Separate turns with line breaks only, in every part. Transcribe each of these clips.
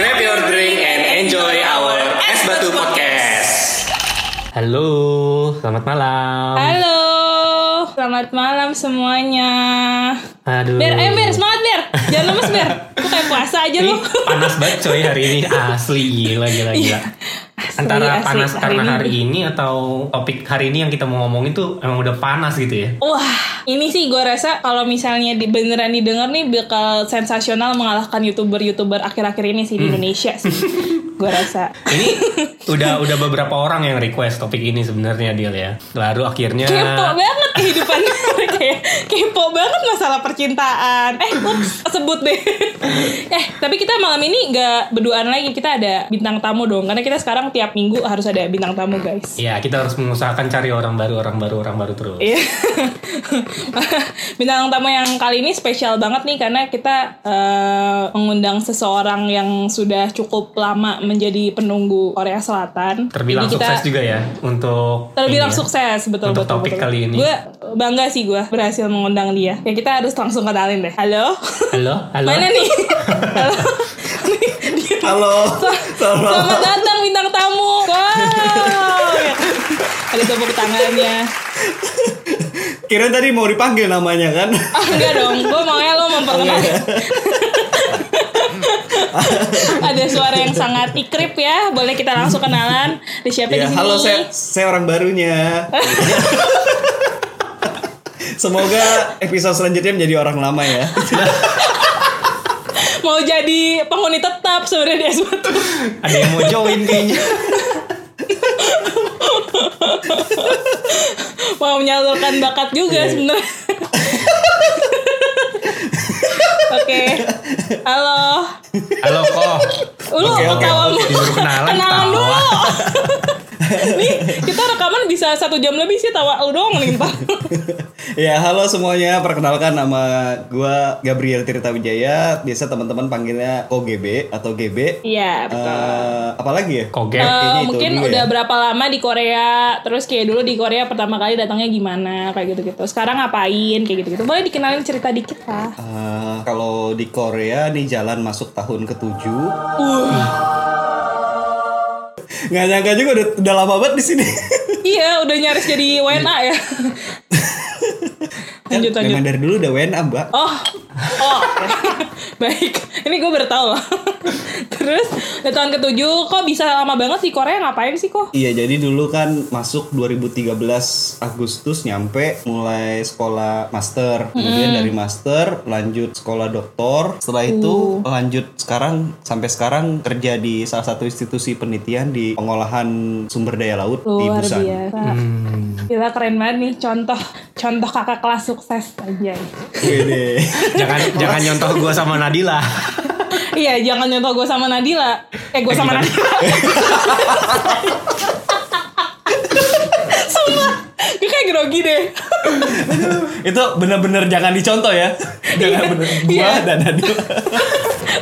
Grab your drink and enjoy our Es Batu Podcast.
Halo, selamat malam.
Halo, selamat malam semuanya.
Aduh.
Ber, eh Ber, semangat Ber. Jangan lemes Ber. Lu kayak puasa aja lu.
panas banget coy hari ini asli gila gila gila.
Asli,
Antara
asli.
panas karena
ini-
hari ini atau topik hari ini yang kita mau ngomongin tuh emang udah panas gitu ya.
Wah, ini sih gue rasa kalau misalnya di beneran didengar nih bakal sensasional mengalahkan youtuber-youtuber akhir-akhir ini sih di
Hmm.
Indonesia sih. gue rasa.
Ini udah udah beberapa orang yang request topik ini sebenarnya Dil ya. Lalu akhirnya
Kepo banget kehidupan ya. Kepo banget masalah percintaan. Eh, ups, sebut deh. eh, tapi kita malam ini nggak berduaan lagi. Kita ada bintang tamu dong. Karena kita sekarang tiap minggu harus ada bintang tamu, guys.
Ya kita harus mengusahakan cari orang baru, orang baru, orang baru terus.
Iya. Bintang tamu yang kali ini spesial banget nih karena kita eh, mengundang seseorang yang sudah cukup lama menjadi penunggu Korea Selatan.
Terbilang
Jadi kita-
sukses juga ya untuk
Terbilang
ini ya.
sukses betul
Untuk
betul.
topik
betul.
kali ini.
Gue bangga sih gue berhasil mengundang dia. Ya kita harus langsung kenalin deh. Halo.
Halo, halo.
Mana nih? Halo.
Halo.
Selamat datang bintang tamu. Wow. Ya. Ada tepuk tangannya.
Kira tadi mau dipanggil namanya kan?
Ah enggak dong, gue maunya lo memperkenalkan. Ada suara yang sangat ikrip ya, boleh kita langsung kenalan. Ada siapa di
Ya,
sini?
halo saya saya orang barunya. Semoga episode selanjutnya menjadi orang lama ya.
Mau jadi penghuni tetap sebenarnya di S1.
Ada yang mau join kayaknya.
Mau menyalurkan bakat juga
Iya.
sebenarnya. Oke. Halo.
Halo kok.
Lu.
Disuruh kenalan,
Kenalan dulu. nih, kita rekaman bisa satu jam lebih sih tawa lu doang nih
ya, halo semuanya. Perkenalkan nama gua Gabriel Tirta Wijaya. Biasa teman-teman panggilnya OGB atau GB.
Iya, betul.
Eh, apalagi ya?
Kogep.
Eh,
Kayaknya itu
mungkin
dulu ya.
udah berapa lama di Korea terus kayak dulu di Korea pertama kali datangnya gimana kayak gitu gitu sekarang ngapain kayak gitu gitu boleh dikenalin cerita dikit lah
Eh, kalau di Korea nih jalan masuk tahun ketujuh. Nggak nyangka juga udah, udah lama banget di sini.
iya udah nyaris jadi WNA ya. Lanjut lanjut.
Memang dari dulu udah WNA mbak.
oh oh. Baik. Ini gue baru tahu loh terus di tahun ketujuh kok bisa lama banget di Korea ngapain sih kok?
Iya jadi dulu kan masuk 2013 Agustus nyampe mulai sekolah master. Kemudian dari master lanjut sekolah doktor. Setelah itu lanjut sekarang sampai sekarang kerja di salah satu institusi penelitian di pengolahan sumber daya laut di
luar
Busan.
biasa. Gila keren banget nih contoh contoh kakak kelas sukses aja
jangan jangan nyontoh gue sama Nadila.
Iya, jangan nyontoh gue sama Nadila. Eh, gue sama
gimana?
Nadila. Sumpah, gue kayak grogi deh.
itu bener-bener jangan dicontoh ya. Jangan bener gua
Iya.
dan Nadila.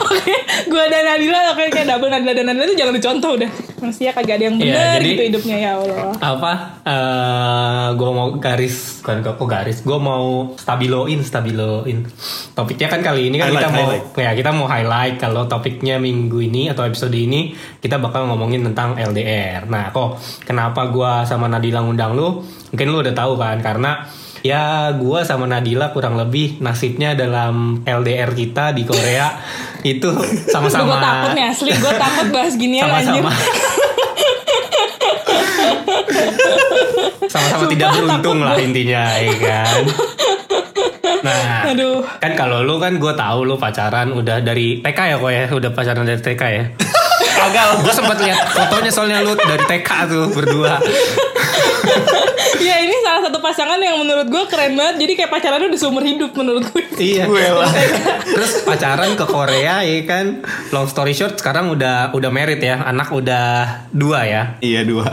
Oke, gue dan Nadila oke kayak double Nadila dan Nadila itu jangan dicontoh udah. Manusia kagak ada yang
Iya,
benar
jadi-
gitu hidupnya ya Allah.
Apa? eh gue mau garis, bukan kok garis. Gue mau stabiloin, stabiloin. Topiknya kan kali ini kan
Highlight,
kita mau,
highlight.
ya kita mau highlight kalau topiknya minggu ini atau episode ini kita bakal ngomongin tentang LDR. Nah, kok kenapa gue sama Nadila ngundang lu? Mungkin lu udah tahu kan? Karena ya gue sama Nadila kurang lebih nasibnya dalam LDR kita di Korea itu sama-sama
gue takut nih asli, gue takut bahas ginian anjir.
sama-sama. sama-sama tidak beruntung lah intinya ya kan? Nah
Aduh.
kan kalau lu kan gue tahu lu pacaran udah dari TK ya kok ya? Udah pacaran dari TK ya?
Kagak.
gue sempat lihat fotonya soalnya lu dari TK tuh berdua.
Ya satu pasangan yang menurut gue keren banget. Jadi kayak pacarannya udah seumur hidup menurut gue.
iya
Gue lah.
terus pacaran ke Korea ya kan long story short sekarang udah udah married ya anak udah dua ya
Iya dua.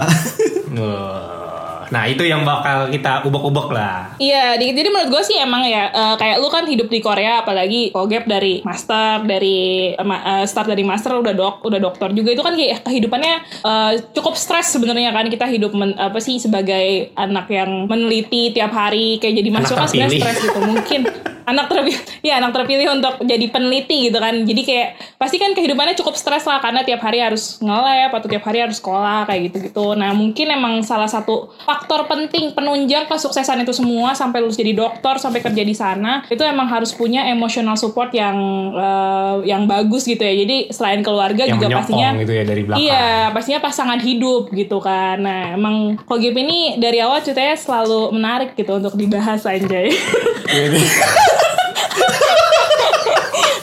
Nah itu yang bakal kita ubek-ubek lah.
Iya, di- jadi menurut gue sih emang ya eh, kayak lu kan hidup di Korea apalagi kogep dari master dari eh, start dari master udah dok udah dokter juga. Itu kan kayak kehidupannya eh, cukup stres sebenarnya kan kita hidup men- apa sih sebagai anak yang meneliti tiap hari kayak jadi mahasiswa kan sebenarnya stres gitu. Mungkin anak terpilih ya anak terpilih untuk jadi peneliti gitu kan. Jadi kayak pasti kan kehidupannya cukup stres lah karena tiap hari harus nge-lab atau tiap hari harus sekolah kayak gitu gitu nah mungkin emang salah satu faktor penting penunjang kesuksesan itu semua sampai lulus jadi dokter sampai kerja di sana itu emang harus punya emotional support yang eh, yang bagus gitu ya jadi selain keluarga
Yang
juga pastinya
gitu ya dari belakang.
Iya, pastinya pasangan hidup gitu kan. Nah, emang Kogip ini dari awal ceritanya selalu menarik gitu untuk dibahas anjay.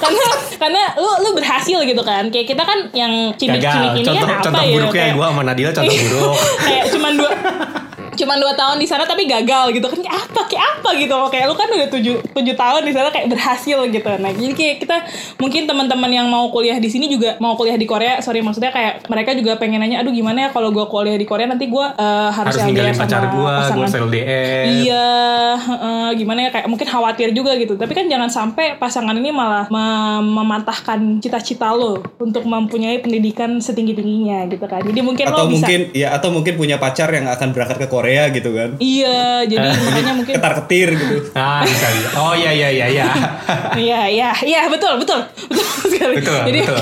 karena karena lu lu berhasil gitu kan. Kayak kita kan yang cimik-cimik
Gagal.
ini
Contoh,
kan apa
contoh
ya?
buruknya
kayak,
gue sama Nadila contoh buruk.
kayak cuman dua cuman dua tahun di sana tapi gagal gitu kan kayak apa kayak apa gitu kayak lu kan udah tujuh tujuh tahun di sana kayak berhasil gitu nah jadi kayak kita mungkin teman-teman yang mau kuliah di sini juga mau kuliah di Korea sorry maksudnya kayak mereka juga pengen nanya aduh gimana ya kalau gue kuliah di Korea nanti gue eh, harus,
Harus
LDR
ninggalin
sama
pacar gue, gue LDR.
Iya, heeh, gimana ya kayak mungkin khawatir juga gitu. Tapi kan jangan sampai pasangan ini malah mem- mematahkan cita-cita lo untuk mempunyai pendidikan setinggi tingginya gitu kan. Jadi mungkin
atau
lo bisa
mungkin ya atau mungkin punya pacar yang akan berangkat ke Korea gitu kan
Iya, jadi makanya mungkin
ketar ketir gitu
Ah bisa bisa. Oh iya iya iya iya.
Iya, iya, iya, betul, betul. Betul sekali.
Betul
Jadi
betul.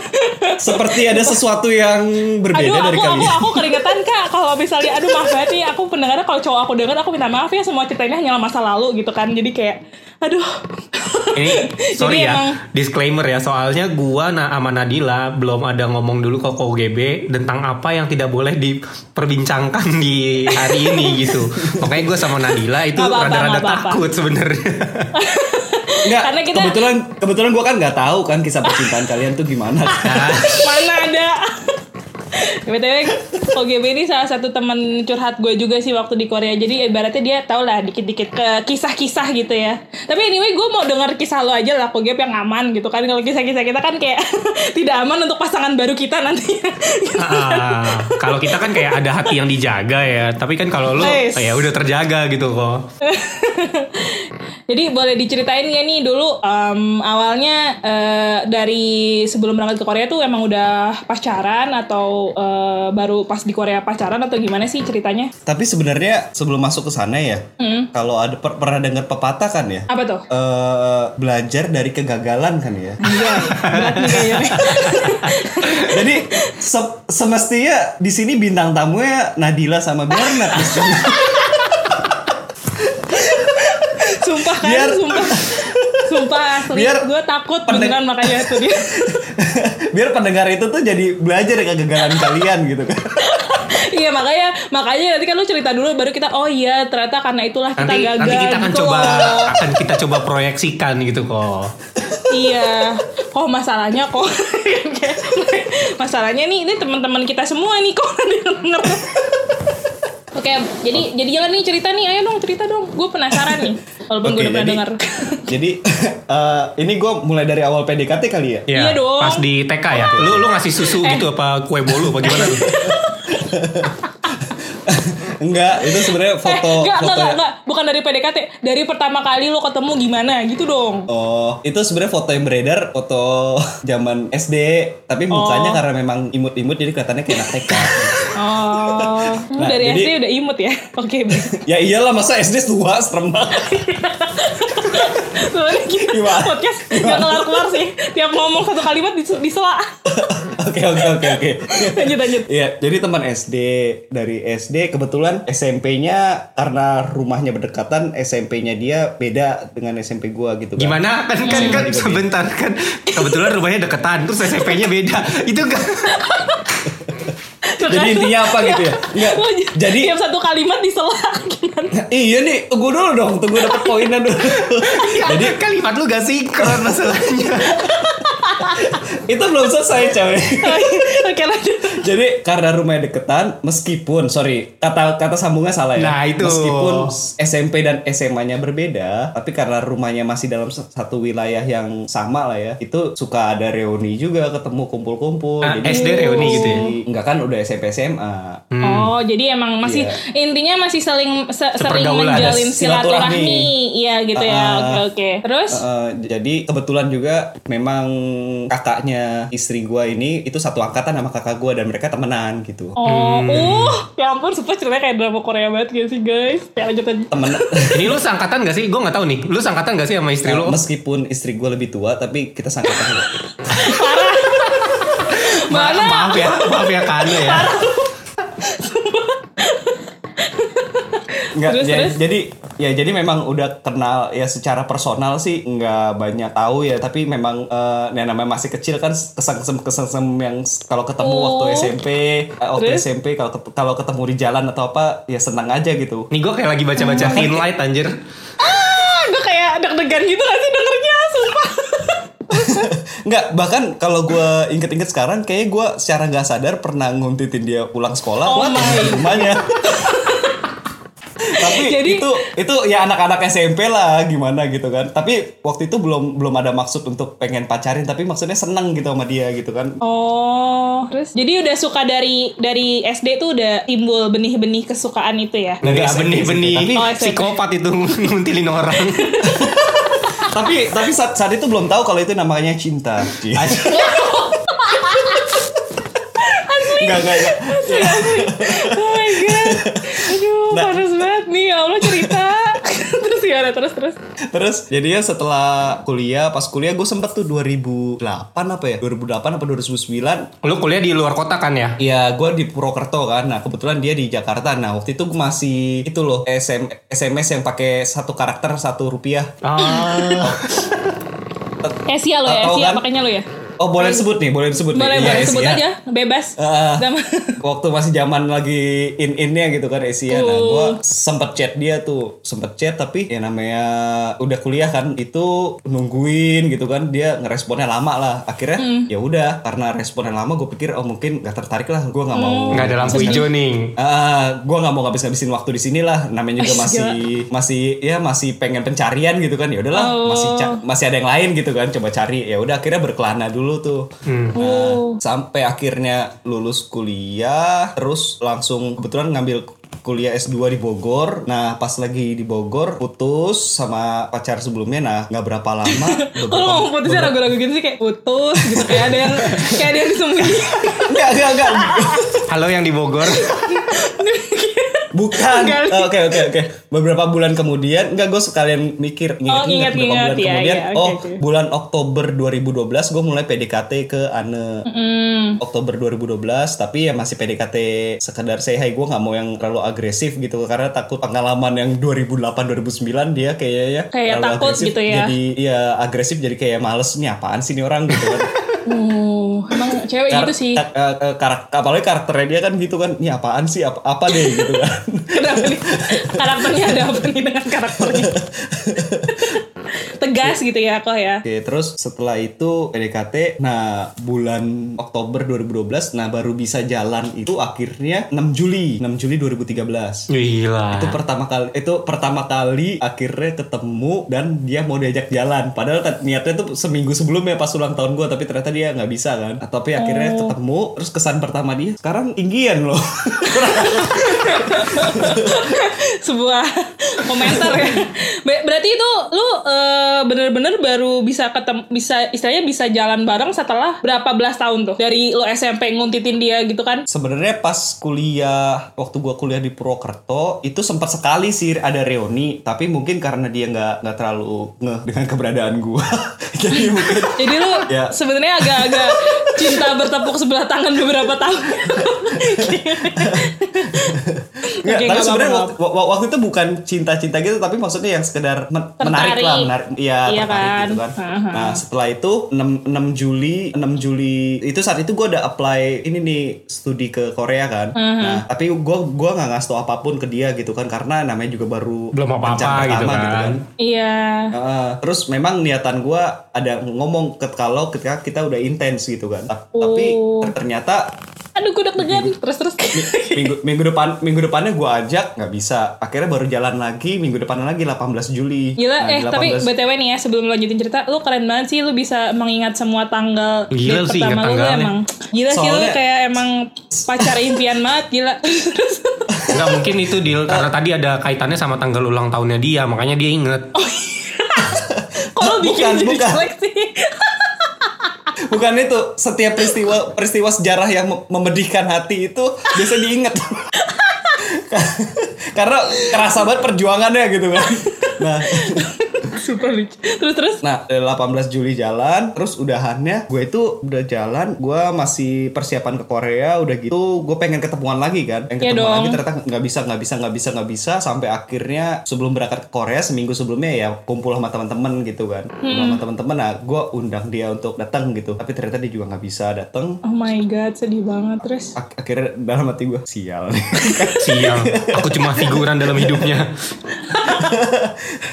seperti ada sesuatu yang berbeda
Aduh,
dari
aku, aku,
kalian
aku keringetan kak kalau misalnya, aduh maaf banget nih, aku pendengarnya kalau cowok aku dengar, aku minta maaf ya semua ceritanya hanyalah masa lalu gitu kan, jadi kayak, aduh.
Ini sorry
Jadi
ya,
emang-
disclaimer ya. Soalnya gua na sama Nadila belum ada ngomong dulu ke KOGB tentang apa yang tidak boleh diperbincangkan di hari ini gitu. Makanya gua sama Nadila itu rada-rada takut sebenarnya.
Enggak,
Karena kita-
kebetulan kebetulan gue kan nggak tahu kan kisah percintaan kalian tuh gimana
Nah,
Mana ada. BTW OGB ini salah satu teman curhat gue juga sih waktu di Korea. Jadi ibaratnya dia tau lah dikit-dikit ke kisah-kisah gitu ya. Tapi anyway gue mau denger kisah lo aja lah OGB yang aman gitu kan. Kalau kisah-kisah kita kan kayak tidak aman untuk pasangan baru kita nanti.
ah, kalau kita kan kayak ada hati yang dijaga ya. Tapi kan kalau lu
Nice.
ya udah terjaga gitu kok.
Jadi boleh diceritain gak nih dulu em, awalnya eh, dari sebelum berangkat ke Korea tuh emang udah pacaran atau eh, baru pas di Korea pacaran atau gimana sih ceritanya?
tapi sebenarnya sebelum masuk ke sana ya
Hmm.
kalau ada per- pernah dengar pepatah kan ya
Apa tuh?
eh belajar dari kegagalan kan ya
Iya,
jadi se- semestinya di sini bintang tamunya Nadila sama Bernard.
Sumpah kan,
Biar-
sumpah. Sumpah asli,
Biar
gue takut beneran makanya itu dia.
biar pendengar itu tuh jadi belajar dari kegagalan kalian gitu kan
iya makanya makanya nanti kan lu cerita dulu baru kita oh iya ternyata karena itulah kita
Nanti
gagal.
nanti kita akan
gitu
coba
loh.
akan kita coba proyeksikan gitu kok.
iya, kok masalahnya kok masalahnya nih ini teman-teman kita semua nih kok denger. Oke, jadi jadi jangan nih cerita nih, ayo dong cerita dong. Gue penasaran nih, walaupun gue
Oke,
udah pernah
jadi-
dengar.
jadi eh, ini gue mulai dari awal PDKT kali ya
Iya dong.
Pas di TK ya. Lu lu ngasih susu
Eh.
gitu apa kue bolu apa gimana tuh?
enggak itu sebenarnya
Eh,
foto
enggak,
foto
enggak, enggak, bukan dari PDKT, dari pertama kali lo ketemu gimana gitu dong.
Oh, itu sebenarnya foto yang beredar foto zaman SD, tapi mukanya
Oh.
karena memang imut-imut jadi kelihatannya kayak anak TK.
Oh,
Nah,
dari
jadi-
SD udah imut ya? Oke, baik.
ya iyalah masa SD tua serem banget.
Soalnya kita
Gimana?
podcast gak kelar-kelar sih. Tiap ngomong satu kalimat dis disela.
Oke oke oke oke.
lanjut, lanjut.
Iya, jadi teman SD dari SD kebetulan SMP-nya karena rumahnya berdekatan, SMP-nya dia beda dengan SMP gua gitu kan.
Gimana kan kan kan sebentar kan kebetulan rumahnya deketan terus SMP-nya beda. Itu kan
Jadi intinya apa gitu ya?
J-
Jadi
tiap satu kalimat disela gimana?
iya nih, tunggu dulu dong, tunggu dapat poinnya dulu.
jadi kalimat lu gak sinkron masalahnya.
Itu belum selesai, coy.
Oke, lanjut.
Jadi karena rumahnya deketan, meskipun sorry kata kata sambungnya salah ya.
Nah, itu.
Meskipun SMP dan SMA-nya berbeda, tapi karena rumahnya masih dalam satu wilayah yang sama lah ya, itu suka ada reuni juga, ketemu kumpul-kumpul.
Ah, SD reuni gitu ya?
Enggak kan udah SMP SMA.
Oh, jadi emang masih
Iya.
intinya masih saling se- sering
Sepergaulan.
menjalin
Ada silaturahmi.
Iya gitu ya.
Ah,
Oke, oke. Terus
Eh, jadi kebetulan juga memang kakaknya istri gua ini itu satu angkatan sama kakak gua dan mereka temenan gitu.
Oh, uh, ya ampun, sumpah ceritanya kayak drama Korea banget gitu sih guys. Ya lanjut aja.
Temen
Ini lu sangkatan gak sih? Gue gak tahu nih. Lu sangkatan gak sih sama istri lu?
meskipun istri gue lebih tua tapi kita sangkatan.
Ma-
Mana?
maaf ya, maaf ya Kano ya.
Nggak,
Terus,
ja-
terus?
jadi ya jadi memang udah kenal ya secara personal sih nggak banyak tahu ya tapi memang eh, yang namanya masih kecil kan kesengsem kesengsem yang kalau ketemu
Oh.
waktu SMP eh, waktu
Terus?
SMP kalau kalau ketemu di jalan atau apa ya senang aja gitu
Nih gue kayak lagi baca-baca thin light anjir.
Ah, gue kayak deg-degan gitu gak sih dengernya, sumpah.
nggak bahkan kalau gue inget-inget sekarang kayak gue secara nggak sadar pernah nguntitin dia pulang sekolah
Oh
di rumahnya tapi
Jadi-
itu itu ya anak-anak SMP lah gimana gitu kan tapi waktu itu belum belum ada maksud untuk pengen pacarin tapi maksudnya seneng gitu sama dia gitu kan
Oh, terus jadi udah suka dari dari SD tuh udah timbul benih-benih kesukaan itu ya?
SMP
benih-benih
Oh, SMP.
psikopat itu nguntilin orang.
tapi tapi saat, saat itu belum tahu kalau itu namanya cinta Ci. Enggak, enggak, enggak.
Oh my god. Aduh,
Nah.
panas banget nih. Ya Allah cerita. terus gimana? Terus terus.
Terus jadinya setelah kuliah, pas kuliah gue sempet tuh 2008 apa ya? 2008 apa 2009
Lu kuliah di luar kota kan ya?
Iya, gue di Purwokerto kan. Nah, kebetulan dia di Jakarta. Nah, waktu itu gue masih itu loh SM, SMS yang pakai satu karakter satu rupiah.
Ah,
Asia lo ya, Asia
kan?
makanya lo ya.
Oh, boleh disebut nih, boleh disebut
Boleh
nih.
boleh
Iya,
sebut
Asia.
aja, bebas. Sama-
waktu masih zaman lagi in innya gitu kan Asia. Nah,
Uh.
gue sempet chat dia tuh, sempet chat tapi ya namanya udah kuliah kan, itu nungguin gitu kan, dia ngeresponnya lama lah. Akhirnya
Hmm.
ya udah, karena responnya lama, gue pikir oh mungkin gak tertarik lah, gue nggak mau.
Hmm.
nggak ada lampu hijau nih.
Ah, gue nggak mau ngabis-ngabisin waktu di sini lah. Namanya juga masih masih ya masih pengen pencarian gitu kan. Ya udahlah,
Oh.
masih masih ada yang lain gitu kan. Coba cari. Ya udah akhirnya berkelana dulu tuh. Nah,
Oh.
sampai akhirnya lulus kuliah, terus langsung kebetulan ngambil kuliah S2 di Bogor. Nah, pas lagi di Bogor putus sama pacar sebelumnya. Nah, nggak berapa lama.
Kalau ngomong putusnya ragu-ragu gitu sih kayak putus gitu kayak ada yang kayak ada yang disembunyi.
Enggak, enggak, enggak.
Halo yang di Bogor.
Bukan. Oh, Oke oke oke. Beberapa bulan kemudian, enggak gue sekalian mikir
Oh,
ingat-ingat beberapa
ingat-ingat,
bulan
ya,
kemudian.
ya, oke,
oh,
oke.
bulan Oktober 2012 gue mulai PDKT ke Ane.
Hmm.
Oktober 2012 tapi ya masih PDKT sekedar say hi gue nggak mau yang terlalu agresif gitu karena takut pengalaman yang 2008 2009 dia kayaknya
Kayak
terlalu
takut
agresif,
gitu ya.
jadi ya agresif jadi kayak males nih apaan sih nih orang gitu kan
Uh, emang cewek
Kar-
gitu sih.
ka- ka- ka- karak- apalagi karakternya dia kan gitu kan ini apaan sih apa, apa deh gitu kan
Kenapa nih? Karakternya ada apa nih dengan karakternya? Tegas gitu ya kok ya.
Oke, terus setelah itu PDKT, nah bulan Oktober 2012, nah baru bisa jalan itu akhirnya 6 Juli, 6 Juli 2013.
Gila.
Itu pertama kali, itu pertama kali akhirnya ketemu dan dia mau diajak jalan. Padahal kan niatnya tuh seminggu sebelumnya pas ulang tahun gue, tapi ternyata dia nggak bisa kan. Tapi akhirnya ketemu, terus kesan pertama dia sekarang tinggian loh.
Sebuah komentar ya. Be- Berarti itu lu eh, bener-bener baru bisa ketemu bisa istilahnya bisa jalan bareng setelah berapa belas tahun tuh dari lu SMP nguntitin dia gitu kan?
Sebenarnya pas kuliah waktu gua kuliah di Purwokerto itu sempat sekali sih ada reuni tapi mungkin karena dia nggak nggak terlalu ngeh dengan keberadaan gua jadi mungkin
Jadi lu
Ya.
sebenarnya agak-agak cinta bertepuk sebelah tangan beberapa tahun.
Nggak,
Oke,
tapi sebenarnya waktu, wa- waktu itu bukan cinta-cinta gitu tapi maksudnya yang sekedar men- menarik lah menarik iya
Iya
tertarik
kan?
gitu kan
Haha.
nah setelah itu 6, 6 Juli 6 Juli itu saat itu gua udah apply ini nih studi ke Korea kan nah tapi gua gua nggak ngasih tau apa pun ke dia gitu kan karena namanya juga baru
Belum apa-apa gitu
pertama
kan.
Iya.
Heeh. terus memang niatan gua ada ngomong ke kalau ketika kita udah intens gitu kan tapi
Oh.
ter- ternyata
Aduh gue deg-degan. Terus terus.
minggu minggu depan minggu depannya gua ajak nggak bisa akhirnya baru jalan lagi minggu depannya lagi 18 Juli
Gila,
Nah,
eh
di
tapi
18
BTW nih ya sebelum lanjutin cerita, lu keren banget sih lu bisa mengingat semua tanggal
Gila
date
sih, ingat
pertama lu, emang gila sih lu
Soalnya-
kayak emang pacar impian banget gila.
Enggak mungkin itu deal karena tadi ada kaitannya sama tanggal ulang tahunnya dia, makanya dia inget.
kalau bikin
bukan,
jadi
bukan.
jelek sih.
Bukan itu. Setiap peristiwa peristiwa sejarah yang mem- memedihkan hati itu biasa diingat. Karena kerasa banget perjuangannya gitu kan. Nah,
Super lucu. Terus terus.
Nah, eh, 18 Juli jalan, terus udahannya gue itu udah jalan, gue masih persiapan ke Korea, udah gitu, gue pengen ketemuan lagi kan, pengen
Iya
ketemuan
dong.
lagi ternyata nggak bisa, nggak bisa, nggak bisa, nggak bisa, sampai akhirnya sebelum berangkat ke Korea seminggu sebelumnya ya kumpul sama teman-teman gitu kan,
Hmm.
sama teman-teman, nah gue undang dia untuk datang gitu, tapi ternyata dia juga nggak bisa datang.
Oh my god, sedih banget terus.
Ak- akhirnya dalam hati gue sial.
Sial, aku cuma figuran dalam hidupnya.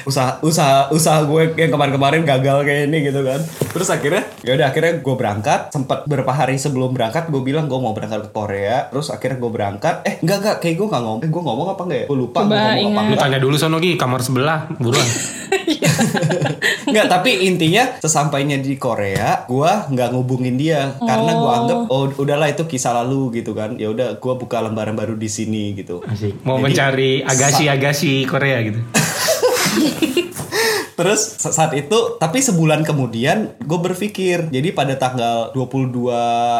usaha usaha usaha gue yang kemarin-kemarin gagal kayak ini gitu kan terus akhirnya ya udah akhirnya gue berangkat sempat beberapa hari sebelum berangkat gue bilang gue mau berangkat ke Korea terus akhirnya gue berangkat eh enggak enggak kayak gue nggak ngomong eh, gue ngomong apa enggak ya gue lupa
Coba
gue ngomong apa
ingat.
Lu
enggak
tanya dulu sono Gi, kamar sebelah, buruan.
Enggak, tapi intinya sesampainya di Korea, gua nggak ngubungin dia karena gua anggap oh udahlah itu kisah lalu gitu kan. Ya udah gua buka lembaran baru di sini gitu.
Asik. Mau
Jadi,
mencari agasi-agasi Korea gitu.
Terus sa- saat itu, tapi sebulan kemudian gue berpikir, jadi pada tanggal 22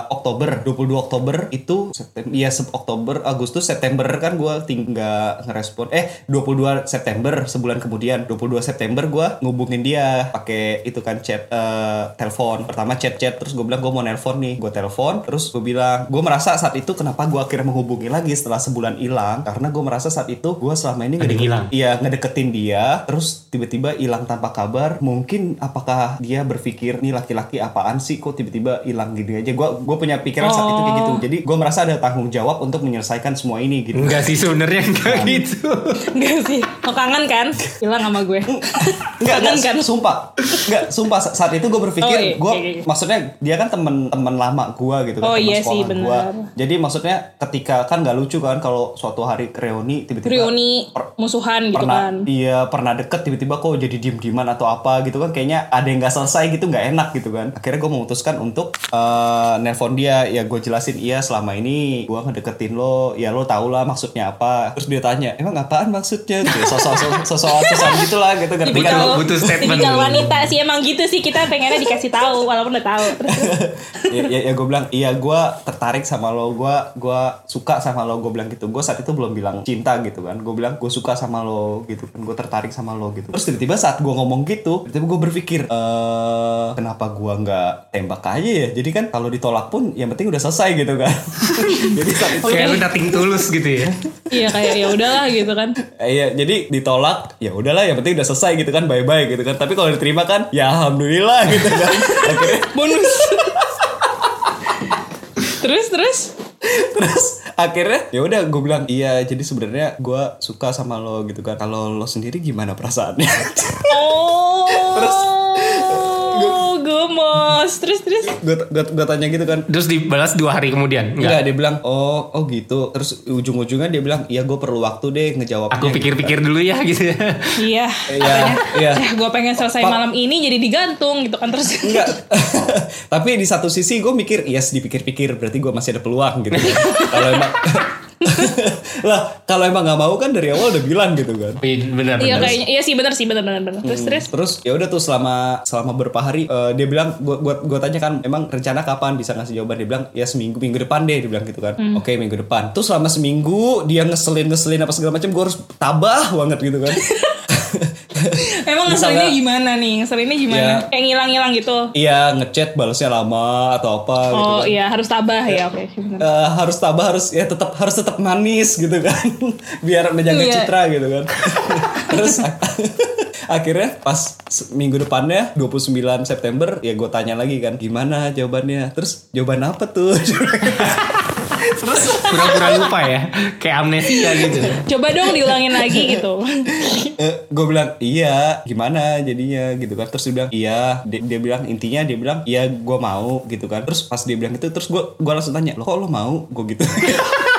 Oktober, 22 Oktober itu September, iya Sep- Oktober, Agustus, September kan gue tinggal ngerespon. Eh, 22 September sebulan kemudian, 22 September gue ngubungin dia pakai itu kan chat eh, telepon. Pertama chat-chat, terus gue bilang gue mau nelpon nih, gue telepon, terus gue bilang, gue merasa saat itu kenapa gue akhirnya menghubungi lagi setelah sebulan hilang, karena gue merasa saat itu gue selama ini ngedeket-
hilang.
Iya ngedeketin dia Terus tiba-tiba hilang tanpa kabar Mungkin apakah dia berpikir Nih laki-laki apaan sih Kok tiba-tiba hilang gini aja Gue gue punya pikiran saat itu kayak gitu Jadi gue merasa ada tanggung jawab Untuk menyelesaikan semua ini gitu
Enggak sih sebenarnya enggak gitu.
Enggak sih. Lo kangen kan? Hilang sama gue.
Enggak,
Kangen
enggak,
kan?
sumpah Enggak, sumpah Sa- Saat itu gue berpikir
Oh, iya,
gue
iya, iya.
Maksudnya dia kan temen-temen lama gue gitu kan
Oh,
temen
iya
sekolah
sih,
gua.
benar.
Jadi maksudnya ketika kan gak lucu kan Kalau suatu hari reuni tiba-tiba
Reuni musuhan gitu
pernah
kan.
iya pernah deket tiba-tiba kok jadi diem dieman atau apa gitu kan kayaknya ada yang nggak selesai gitu nggak enak gitu kan. Akhirnya gue memutuskan untuk eh, nelpon dia. Ya gue jelasin iya selama ini gue ngedeketin lo. Ya lo tau lah maksudnya apa. Terus dia tanya emang apaan maksudnya? Gitu sosok sosok sosok sosok gitulah gitu ngerti kan?
Tipikal,
lo
butuh statement.
Tipikal wanita sih emang gitu sih. Kita pengennya dikasih tahu walaupun udah tahu. Terus,
ya, ya, ya gue bilang iya gue tertarik sama lo. Gue gua suka sama lo. Gue bilang gitu. Gue saat itu belum bilang cinta gitu kan. Gue bilang gue suka sama lo gitu kan. Gue tertarik sama lo gitu. Terus tiba-tiba saat gue ngomong gitu tiba-tiba gue berpikir eh kenapa gue nggak tembak aja ya jadi kan kalau ditolak pun yang penting udah selesai gitu kan jadi saat itu
Kayak lu dating tulus gitu ya.
Iya kayak ya udahlah gitu kan.
Iya, jadi ditolak, ya udahlah, yang penting udah selesai gitu kan, bye bye gitu kan. Tapi kalau diterima kan, ya alhamdulillah gitu kan. Akhirnya
Bonus. terus terus.
terus akhirnya ya udah gue bilang iya jadi sebenarnya gue suka sama lo gitu kan kalau lo sendiri gimana perasaannya
Oh.
Terus,
gemes. Terus terus.
gue gue tanya gitu kan
Terus dibalas dua hari kemudian.
Enggak,
Enggak.
dia bilang oh oh gitu terus ujung-ujungnya dia bilang iya gue perlu waktu deh ngejawabnya
Aku pikir-pikir dulu ya gitu ya.
Iya.
Iya, iya.
Eh, gue pengen selesai
Pak-
malam ini jadi digantung gitu kan terus.
Enggak. Tapi di satu sisi gue mikir, yes dipikir-pikir berarti gue masih ada peluang gitu. kalau emang lah kalau emang nggak mau kan dari awal udah bilang gitu kan.
Benar
Iya
benar.
kayaknya iya sih benar sih benar benar benar. Terus terus.
Terus ya udah tuh selama selama beberapa hari eh, dia bilang gua gua gua tanya kan emang rencana kapan bisa ngasih jawaban dia bilang ya seminggu minggu depan deh dia bilang gitu kan. Oke minggu depan. Terus selama seminggu dia ngeselin ngeselin apa segala macam gua harus tabah banget gitu kan.
Emang ngeselinnya gimana nih? Ngeselinnya gimana?
Iya.
Kayak ngilang-ngilang gitu.
Iya ngechat balasnya lama atau apa gitu
Oh
kan.
iya harus tabah ya oke sih benar.
Eh, harus tabah harus ya tetap harus tetap manis gitu kan biar menjaga
Iya.
citra gitu kan terus akhirnya pas minggu depannya 29 September ya gue tanya lagi kan gimana jawabannya terus jawaban apa tuh terus
Pura-pura lupa ya. Kayak amnesia gitu.
Coba dong diulangin lagi gitu.
gue bilang iya gimana jadinya gitu kan terus dia bilang iya dia, dia bilang intinya dia bilang iya gue mau gitu kan terus pas dia bilang itu terus gue gue langsung tanya lo kok lo mau gue gitu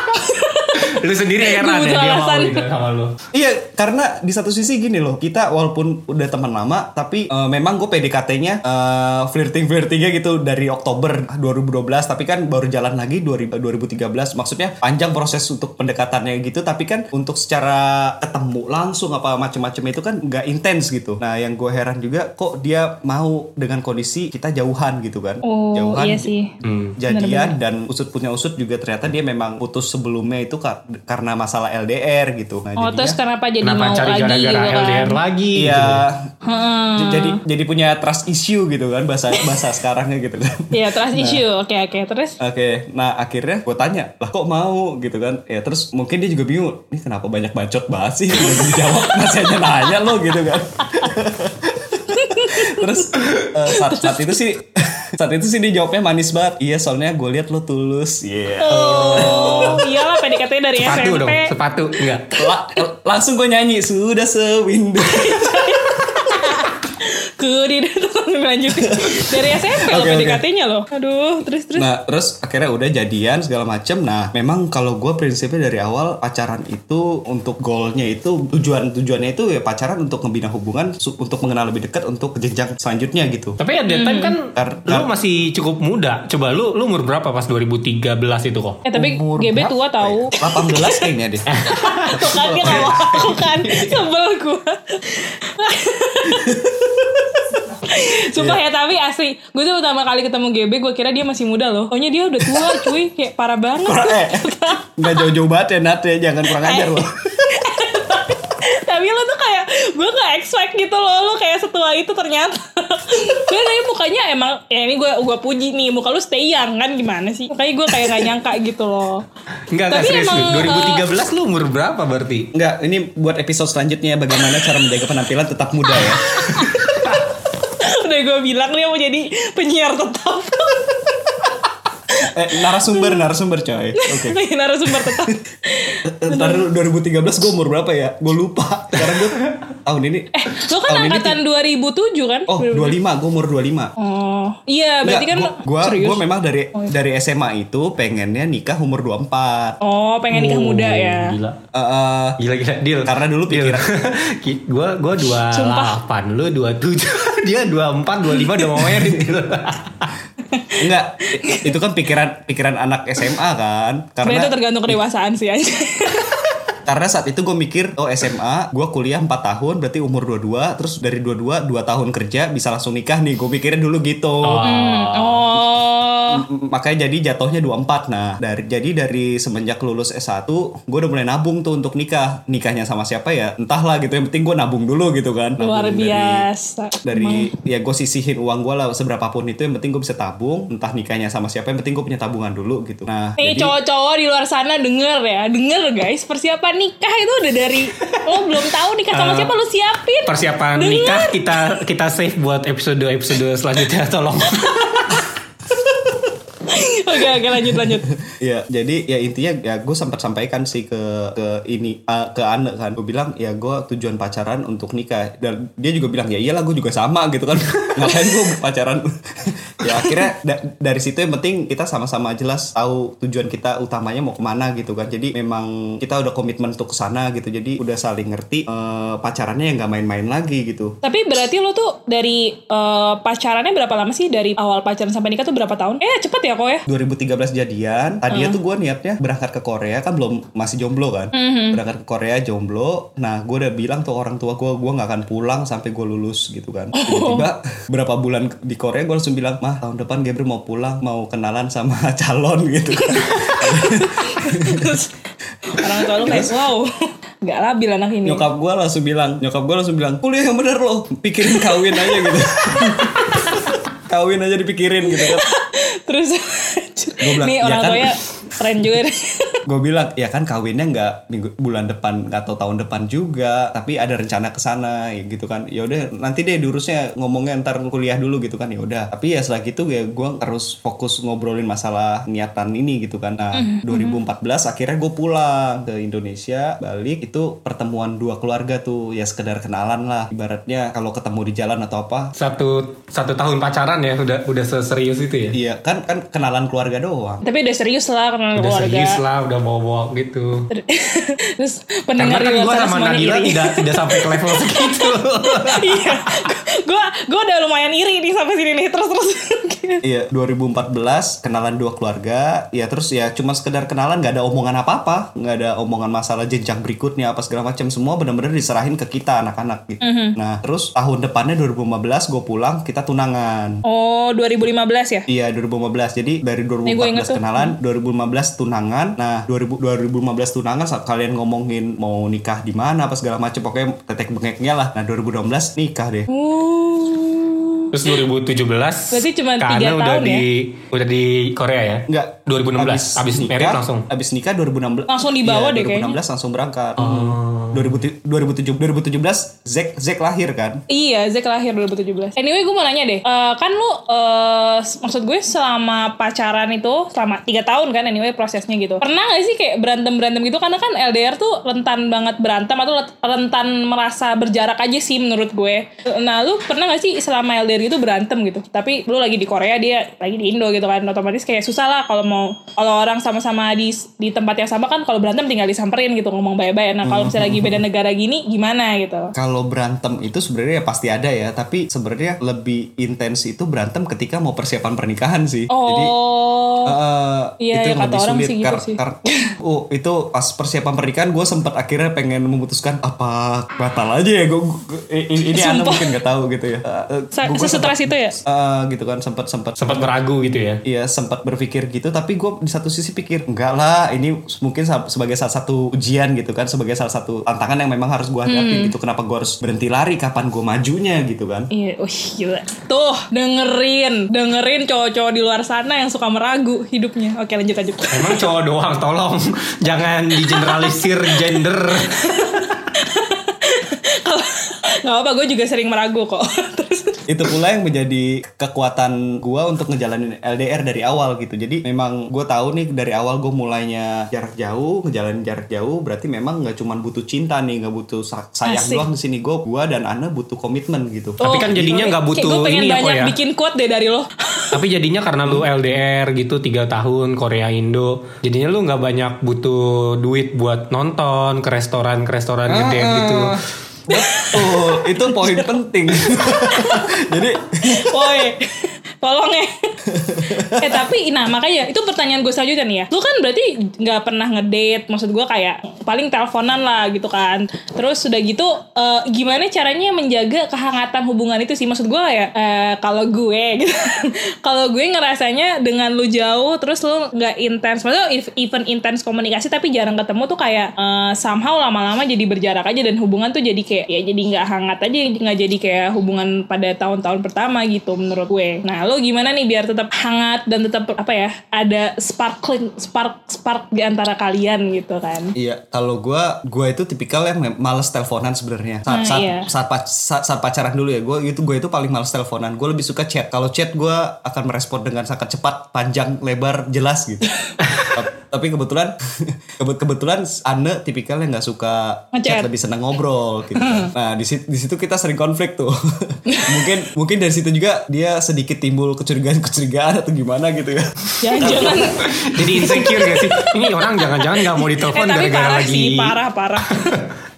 lu sendiri heran
Gua
ya dia mau gitu sama lu.
Iya, karena di satu sisi gini loh, kita walaupun udah teman lama, tapi eh, memang gue PDKT-nya eh, flirting-flirtingnya gitu dari Oktober 2012, tapi kan baru jalan lagi 2000 2013. Maksudnya panjang proses untuk pendekatannya gitu, tapi kan untuk secara ketemu langsung apa macam-macam itu kan nggak intens gitu. Nah, yang gue heran juga kok dia mau dengan kondisi kita jauhan gitu kan,
Oh
jauhan.
iya sih.
Hmm.
Jadian dan usut punya usut juga ternyata dia memang putus sebelumnya itu kar- karena masalah LDR gitu. Nah,
Oh
jadinya-
terus kenapa jadi
Kenapa
mau
cari
lagi
gara-gara
gitu kan?
LDR lagi?
Iya,
gitu.
j- jadi jadi punya trust issue gitu kan bahasa bahasa sekarangnya gitu kan.
Iya trust issue. Oke oke terus.
Oke, nah akhirnya gue tanya, lah kok mau gitu kan? Ya terus mungkin dia juga bingung, ini kenapa banyak bacot banget sih? Dijawab masih aja nanya lo gitu kan. terus eh, saat, saat itu sih saat itu sih dia jawabnya manis banget. Iya soalnya gue lihat lo tulus. Iya.
Oh iyalah PDKT dari
Sepatu
SMP.
dong, sepatu enggak.
La- langsung gue nyanyi sudah sewindu.
Ku di lanjutin dari SMP loh
Oke, oke.
PDKT-nya loh. Aduh terus terus.
Nah, terus akhirnya udah jadian segala macem. Nah, memang kalau gue prinsipnya dari awal pacaran itu untuk goalnya itu tujuan tujuannya itu ya pacaran untuk membina hubungan, untuk mengenal lebih dekat, untuk ke jenjang selanjutnya gitu.
Tapi at that time kan
Kar-
lu masih cukup muda. Coba lu lu umur berapa pas 2013 itu kok?
Eh tapi
Umur
GB
berapa
tua tahu.
ya? 18 kayaknya deh.
Tuh kan dia gak mau aku kan Sebel gue Sumpah ya tapi asli. Gue tuh pertama kali ketemu GB Gue kira dia masih muda loh. Pokoknya dia udah tua cuy. Kayak parah banget.
Kurang eh, nggak jauh-jauh banget ya Nat ya, jangan kurang ajar loh.
Tapi lo tuh kayak Gue gak expect gitu loh Lo kayak setua itu ternyata. Gue tapi mukanya emang Ya ini gue gua puji nih Muka lu stay young kan? Gimana sih? Makanya gue kayak gak nyangka gitu loh.
Enggak, enggak
Tapi
serius
emang,
lu. 2013 lu umur berapa berarti?
Enggak, ini buat episode selanjutnya bagaimana cara menjaga penampilan tetap muda ya.
Gue bilang dia mau jadi penyiar tetap
Eh, narasumber, narasumber coy. Oke.
Narasumber tetap
Ntar dulu 2013 gue umur berapa ya? Gue lupa. Karena gue tahun ini.
Eh, lo kan
tahun ini
angkatan 2007 kan?
Oh, 25, gue umur 25.
Oh, iya berarti kan serius.
gua memang dari dari SMA itu pengennya nikah umur 24.
Oh, pengen nikah muda ya.
Gila.
Eh, eh,
Gila gila deal.
Karena dulu pikiran-
Ki- gua gua 28,
Sumpah.
lu 27, dia 24, 25 udah mau gitu.
Enggak, itu kan pikiran pikiran anak SMA kan.
Sebenarnya itu
Karena
tergantung kedewasaan sih aja.
karena saat itu gue mikir oh SMA, gue kuliah 4 tahun berarti umur 22, terus dari 22 2 tahun kerja bisa langsung nikah nih. Gue pikirnya dulu gitu.
oh.
M- makanya jadi jatuhnya 24 nah dari jadi dari semenjak lulus S1 gue udah mulai nabung tuh untuk nikah. Nikahnya sama siapa ya? Entahlah gitu. Yang penting gue nabung dulu gitu kan. Nabung
Luar
dari-
biasa.
dari ya gue sisihin uang gue lah seberapapun itu. Yang penting gue bisa tabung. Entah nikahnya sama siapa yang penting gue punya tabungan dulu gitu. Nah
Nih
jadi
cowok-cowok di luar sana denger ya, denger guys, persiapan nikah itu udah dari lo belum tahu nikah sama
Eh,
siapa lu siapin.
Persiapan
Denger.
nikah kita kita save buat episode episode selanjutnya tolong.
Oke oke lanjut lanjut.
ya jadi ya intinya ya gue sempat sampaikan sih ke ke ini uh, ke Ane kan gue bilang ya gue tujuan pacaran untuk nikah dan dia juga bilang ya iyalah gue juga sama gitu kan ngapain gue pacaran ya akhirnya da- dari situ yang penting kita sama-sama jelas tahu tujuan kita utamanya mau ke mana gitu kan. Jadi memang kita udah komitmen untuk ke sana gitu. Jadi udah saling ngerti eh, pacarannya yang nggak main-main lagi gitu.
Tapi berarti lo tuh dari eh, pacarannya berapa lama sih? Dari awal pacaran sampai nikah tuh berapa tahun? Eh cepet ya kok ya?
2013 jadian. Tadinya tuh gue niatnya berangkat ke Korea kan belum masih jomblo kan. Berangkat ke Korea jomblo. Nah gue udah bilang tuh orang tua gue gue nggak akan pulang sampai gue lulus gitu kan. Tiba-tiba berapa bulan di Korea gue langsung bilang mah tahun depan Gabriel mau pulang mau kenalan sama calon gitu kan
Terus orang tua lu kayak wow, nggak labil anak ini.
nyokap gue langsung bilang nyokap gue langsung bilang kuliah yang bener loh pikirin kawin aja gitu kawin aja dipikirin gitu kan
Terus
bilang,
nih
"Ya
orang
kan?"
tuanya keren juga nih.
Gue bilang ya kan kawinnya nggak minggu bulan depan atau tahun depan juga tapi ada rencana ke sana ya gitu kan. Ya udah nanti deh diurusnya ngomongnya ntar kuliah dulu gitu kan. Ya udah. Tapi ya setelah gitu ya gue harus fokus ngobrolin masalah niatan ini gitu kan. Nah 2014 akhirnya gue pulang ke Indonesia balik itu pertemuan dua keluarga tuh ya sekedar kenalan lah. Ibaratnya kalau ketemu di jalan atau apa.
Satu satu tahun pacaran ya udah udah serius itu ya.
iya kan kan kenalan keluarga doang.
Tapi udah serius lah kenal
Udah
keluarga.
serius lah, udah bawa-bawa gitu.
Terus
Karena
pendengar
kan gue
sana
sama Nadila
iri.
tidak tidak sampai ke level segitu.
Iya. Gue gue udah lumayan iri nih sampai sini nih. Terus terus.
Iya, 2014 kenalan dua keluarga. Ya terus ya cuma sekedar kenalan nggak ada omongan apa-apa, nggak ada omongan masalah jenjang berikutnya apa segala macam. Semua benar-benar diserahin ke kita anak-anak gitu.
Mhm.
Nah, terus tahun depannya 2015 gue pulang, kita tunangan.
Oh 2015 ya?
Iya 2015 Jadi dari
Nih, gua inget
2014
tuh.
kenalan 2015 tunangan Nah 2000, 2015 tunangan saat kalian ngomongin Mau nikah di mana apa segala macam Pokoknya tetek bengeknya lah Nah 2016 nikah deh.
Terus 2017
Berarti cuma
Karena
tiga
udah
tahun
di udah di Korea ya?
Enggak
2016 abis merit langsung.
Abis nikah 2016
Langsung dibawa
Iya,
deh kayaknya.
2016 langsung berangkat
Oh.
2000, 2017 2017 Zack Zack lahir kan
Iya, Zack lahir 2017. Anyway, gue mau nanya deh. Eh, kan lu, eh, s- maksud gue selama pacaran itu, selama tiga tahun kan anyway prosesnya gitu. Pernah gak sih kayak berantem-berantem gitu? Karena kan LDR tuh rentan banget berantem atau rentan merasa berjarak aja sih menurut gue. Nah, lu pernah gak sih selama LDR itu berantem gitu? Tapi lu lagi di Korea, dia lagi di Indo gitu kan. Otomatis kayak susah lah kalau mau, kalau orang sama-sama di, di tempat yang sama kan kalau berantem tinggal disamperin gitu, ngomong baik-baik. Nah, kalau misalnya lagi beda negara gini, gimana gitu?
kalau berantem itu sebenarnya ya pasti ada ya tapi sebenarnya lebih intens itu berantem ketika mau persiapan pernikahan sih jadi
Oh,
Eh,
Iya,
itu
ya,
yang
kata
lebih
orang
sulit
sih gitu
Kar-
sih.
kar- oh itu pas persiapan pernikahan gue sempat akhirnya pengen memutuskan apa batal aja ya gue ini anda
Sumpah.
mungkin nggak tahu gitu ya Eh,
Sa-
gua- gua
sesetres
sempat-
itu ya?
eh, gitu kan sempat sempat
Sempat meragu gitu ya?
Iya sempat berpikir gitu tapi gue di satu sisi pikir enggak lah ini mungkin sebagai salah satu ujian gitu kan sebagai salah satu tantangan yang memang harus gue hadapi
Hmm.
gitu kenapa gue harus berhenti lari kapan gue majunya gitu kan
Iya, wih gila. Tuh, dengerin, dengerin cowok-cowok di luar sana yang suka meragu hidupnya. Oke, lanjut lanjut.
Emang cowok doang, tolong jangan digeneralisir gender.
Kalau nggak apa, gue juga sering meragu kok.
Itu pula yang menjadi kekuatan gua untuk ngejalanin LDR dari awal gitu jadi memang gue tahu nih dari awal gue mulainya jarak jauh ngejalanin jarak jauh berarti memang nggak cuma butuh cinta nih nggak butuh sa- sayang
Asik.
doang di sini gue gua dan Ana butuh komitmen gitu
Tapi kan jadinya nggak butuh
Gue pengen
ini ya,
banyak
ya?
bikin quote deh dari lo.
Tapi jadinya karena lu LDR gitu tiga tahun Korea Indo, jadinya lu nggak banyak butuh duit buat nonton ke restoran ke restoran gede gitu.
Betul. Itu poin penting. Jadi
Woi, tolong ya. eh tapi, nah makanya itu pertanyaan gue selanjutnya nih ya. Lu kan berarti nggak pernah ngedate, maksud gue kayak paling teleponan lah gitu kan. Terus sudah gitu, eh, gimana caranya menjaga kehangatan hubungan itu sih? Maksud gue ya, eh, kalau gue gitu, kalau gue ngerasanya dengan lu jauh, terus lu nggak intens, maksudnya even intens komunikasi tapi jarang ketemu tuh kayak eh, somehow lama-lama jadi berjarak aja dan hubungan tuh jadi kayak ya jadi nggak hangat aja, nggak jadi kayak hubungan pada tahun-tahun pertama gitu menurut gue. Nah, lo gimana nih biar tetap hangat dan tetap apa ya ada sparkling spark spark di antara kalian gitu kan?
Iya, kalau gua gua itu tipikal yang males teleponan sebenarnya. Saat
Nah,
saat,
iya.
saat, saat, saat pacaran dulu ya, gua itu gua itu paling males teleponan. Gua lebih suka chat. Kalau chat gua akan merespon dengan sangat cepat, panjang, lebar, jelas gitu. Tap- Tapi kebetulan kebe- kebetulan Anda tipikal yang nggak suka chat, lebih senang ngobrol gitu. Nah, di situ, di situ kita sering konflik tuh. mungkin mungkin dari situ juga dia sedikit timbul kecurigaan-kecurigaan atau gimana gitu ya.
Jangan-jangan
Jadi insecure gak sih? Ini orang jangan-jangan nggak mau
eh
ditelepon
tapi
gara-gara lagi.
sih, parah parah.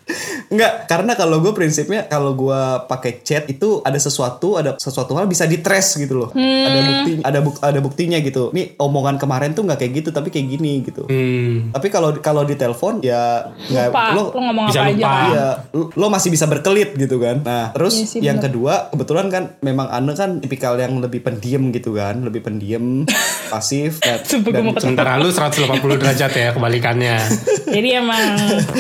Enggak, karena kalau gue prinsipnya kalau gue pakai chat itu ada sesuatu, ada sesuatu hal bisa di trace gitu loh. Ada bukti, ada buk, ada buktinya gitu. Nih omongan kemarin tuh nggak kayak gitu, tapi kayak gini gitu.
Hmm.
Tapi kalau kalau di telepon ya nggak lo
lo ngomong
bisa
apa aja
lupa.
Iya, lo lo masih bisa berkelit gitu kan. Nah, terus
Iya sih,
yang
bener.
kedua, kebetulan kan memang Ane kan tipikal yang lebih pendiam gitu kan, lebih pendiam, pasif, dan, dan-.
Sementara lu 180 derajat ya kebalikannya.
Jadi emang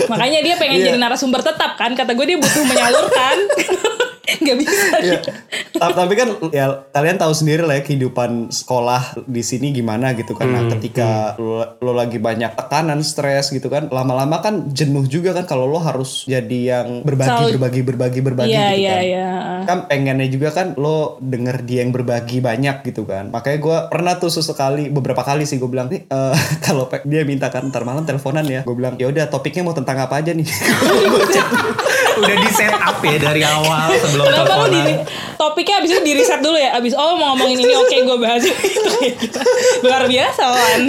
makanya dia pengen
Iya.
jadi narasumber tetap kan? Kata gue dia butuh menyalurkan. Nggak bisa.
Ta- Tapi kan ya kalian tahu sendiri lah ya kehidupan sekolah di sini gimana gitu kan. Nah, ketika lo, lo lagi banyak tekanan, stres gitu kan, lama-lama kan jenuh juga kan kalau lo harus jadi yang berbagi,
Selalu-
berbagi, berbagi, berbagi
Iya
gitu
iya
kan.
iya.
Kan pengennya juga kan lo denger dia yang berbagi banyak gitu kan. Makanya gue pernah tuh sesekali, beberapa kali sih gue bilang nih eh, kalau dia minta kan ntar malam teleponan ya. Gue bilang ya udah topiknya mau tentang apa aja nih.
Udah di set up ya dari awal sebelum
Kenapa lo di topiknya abis itu di reset dulu ya? Abis oh mau ngomongin ini oke gue bahas itu. Luar biasa Wan.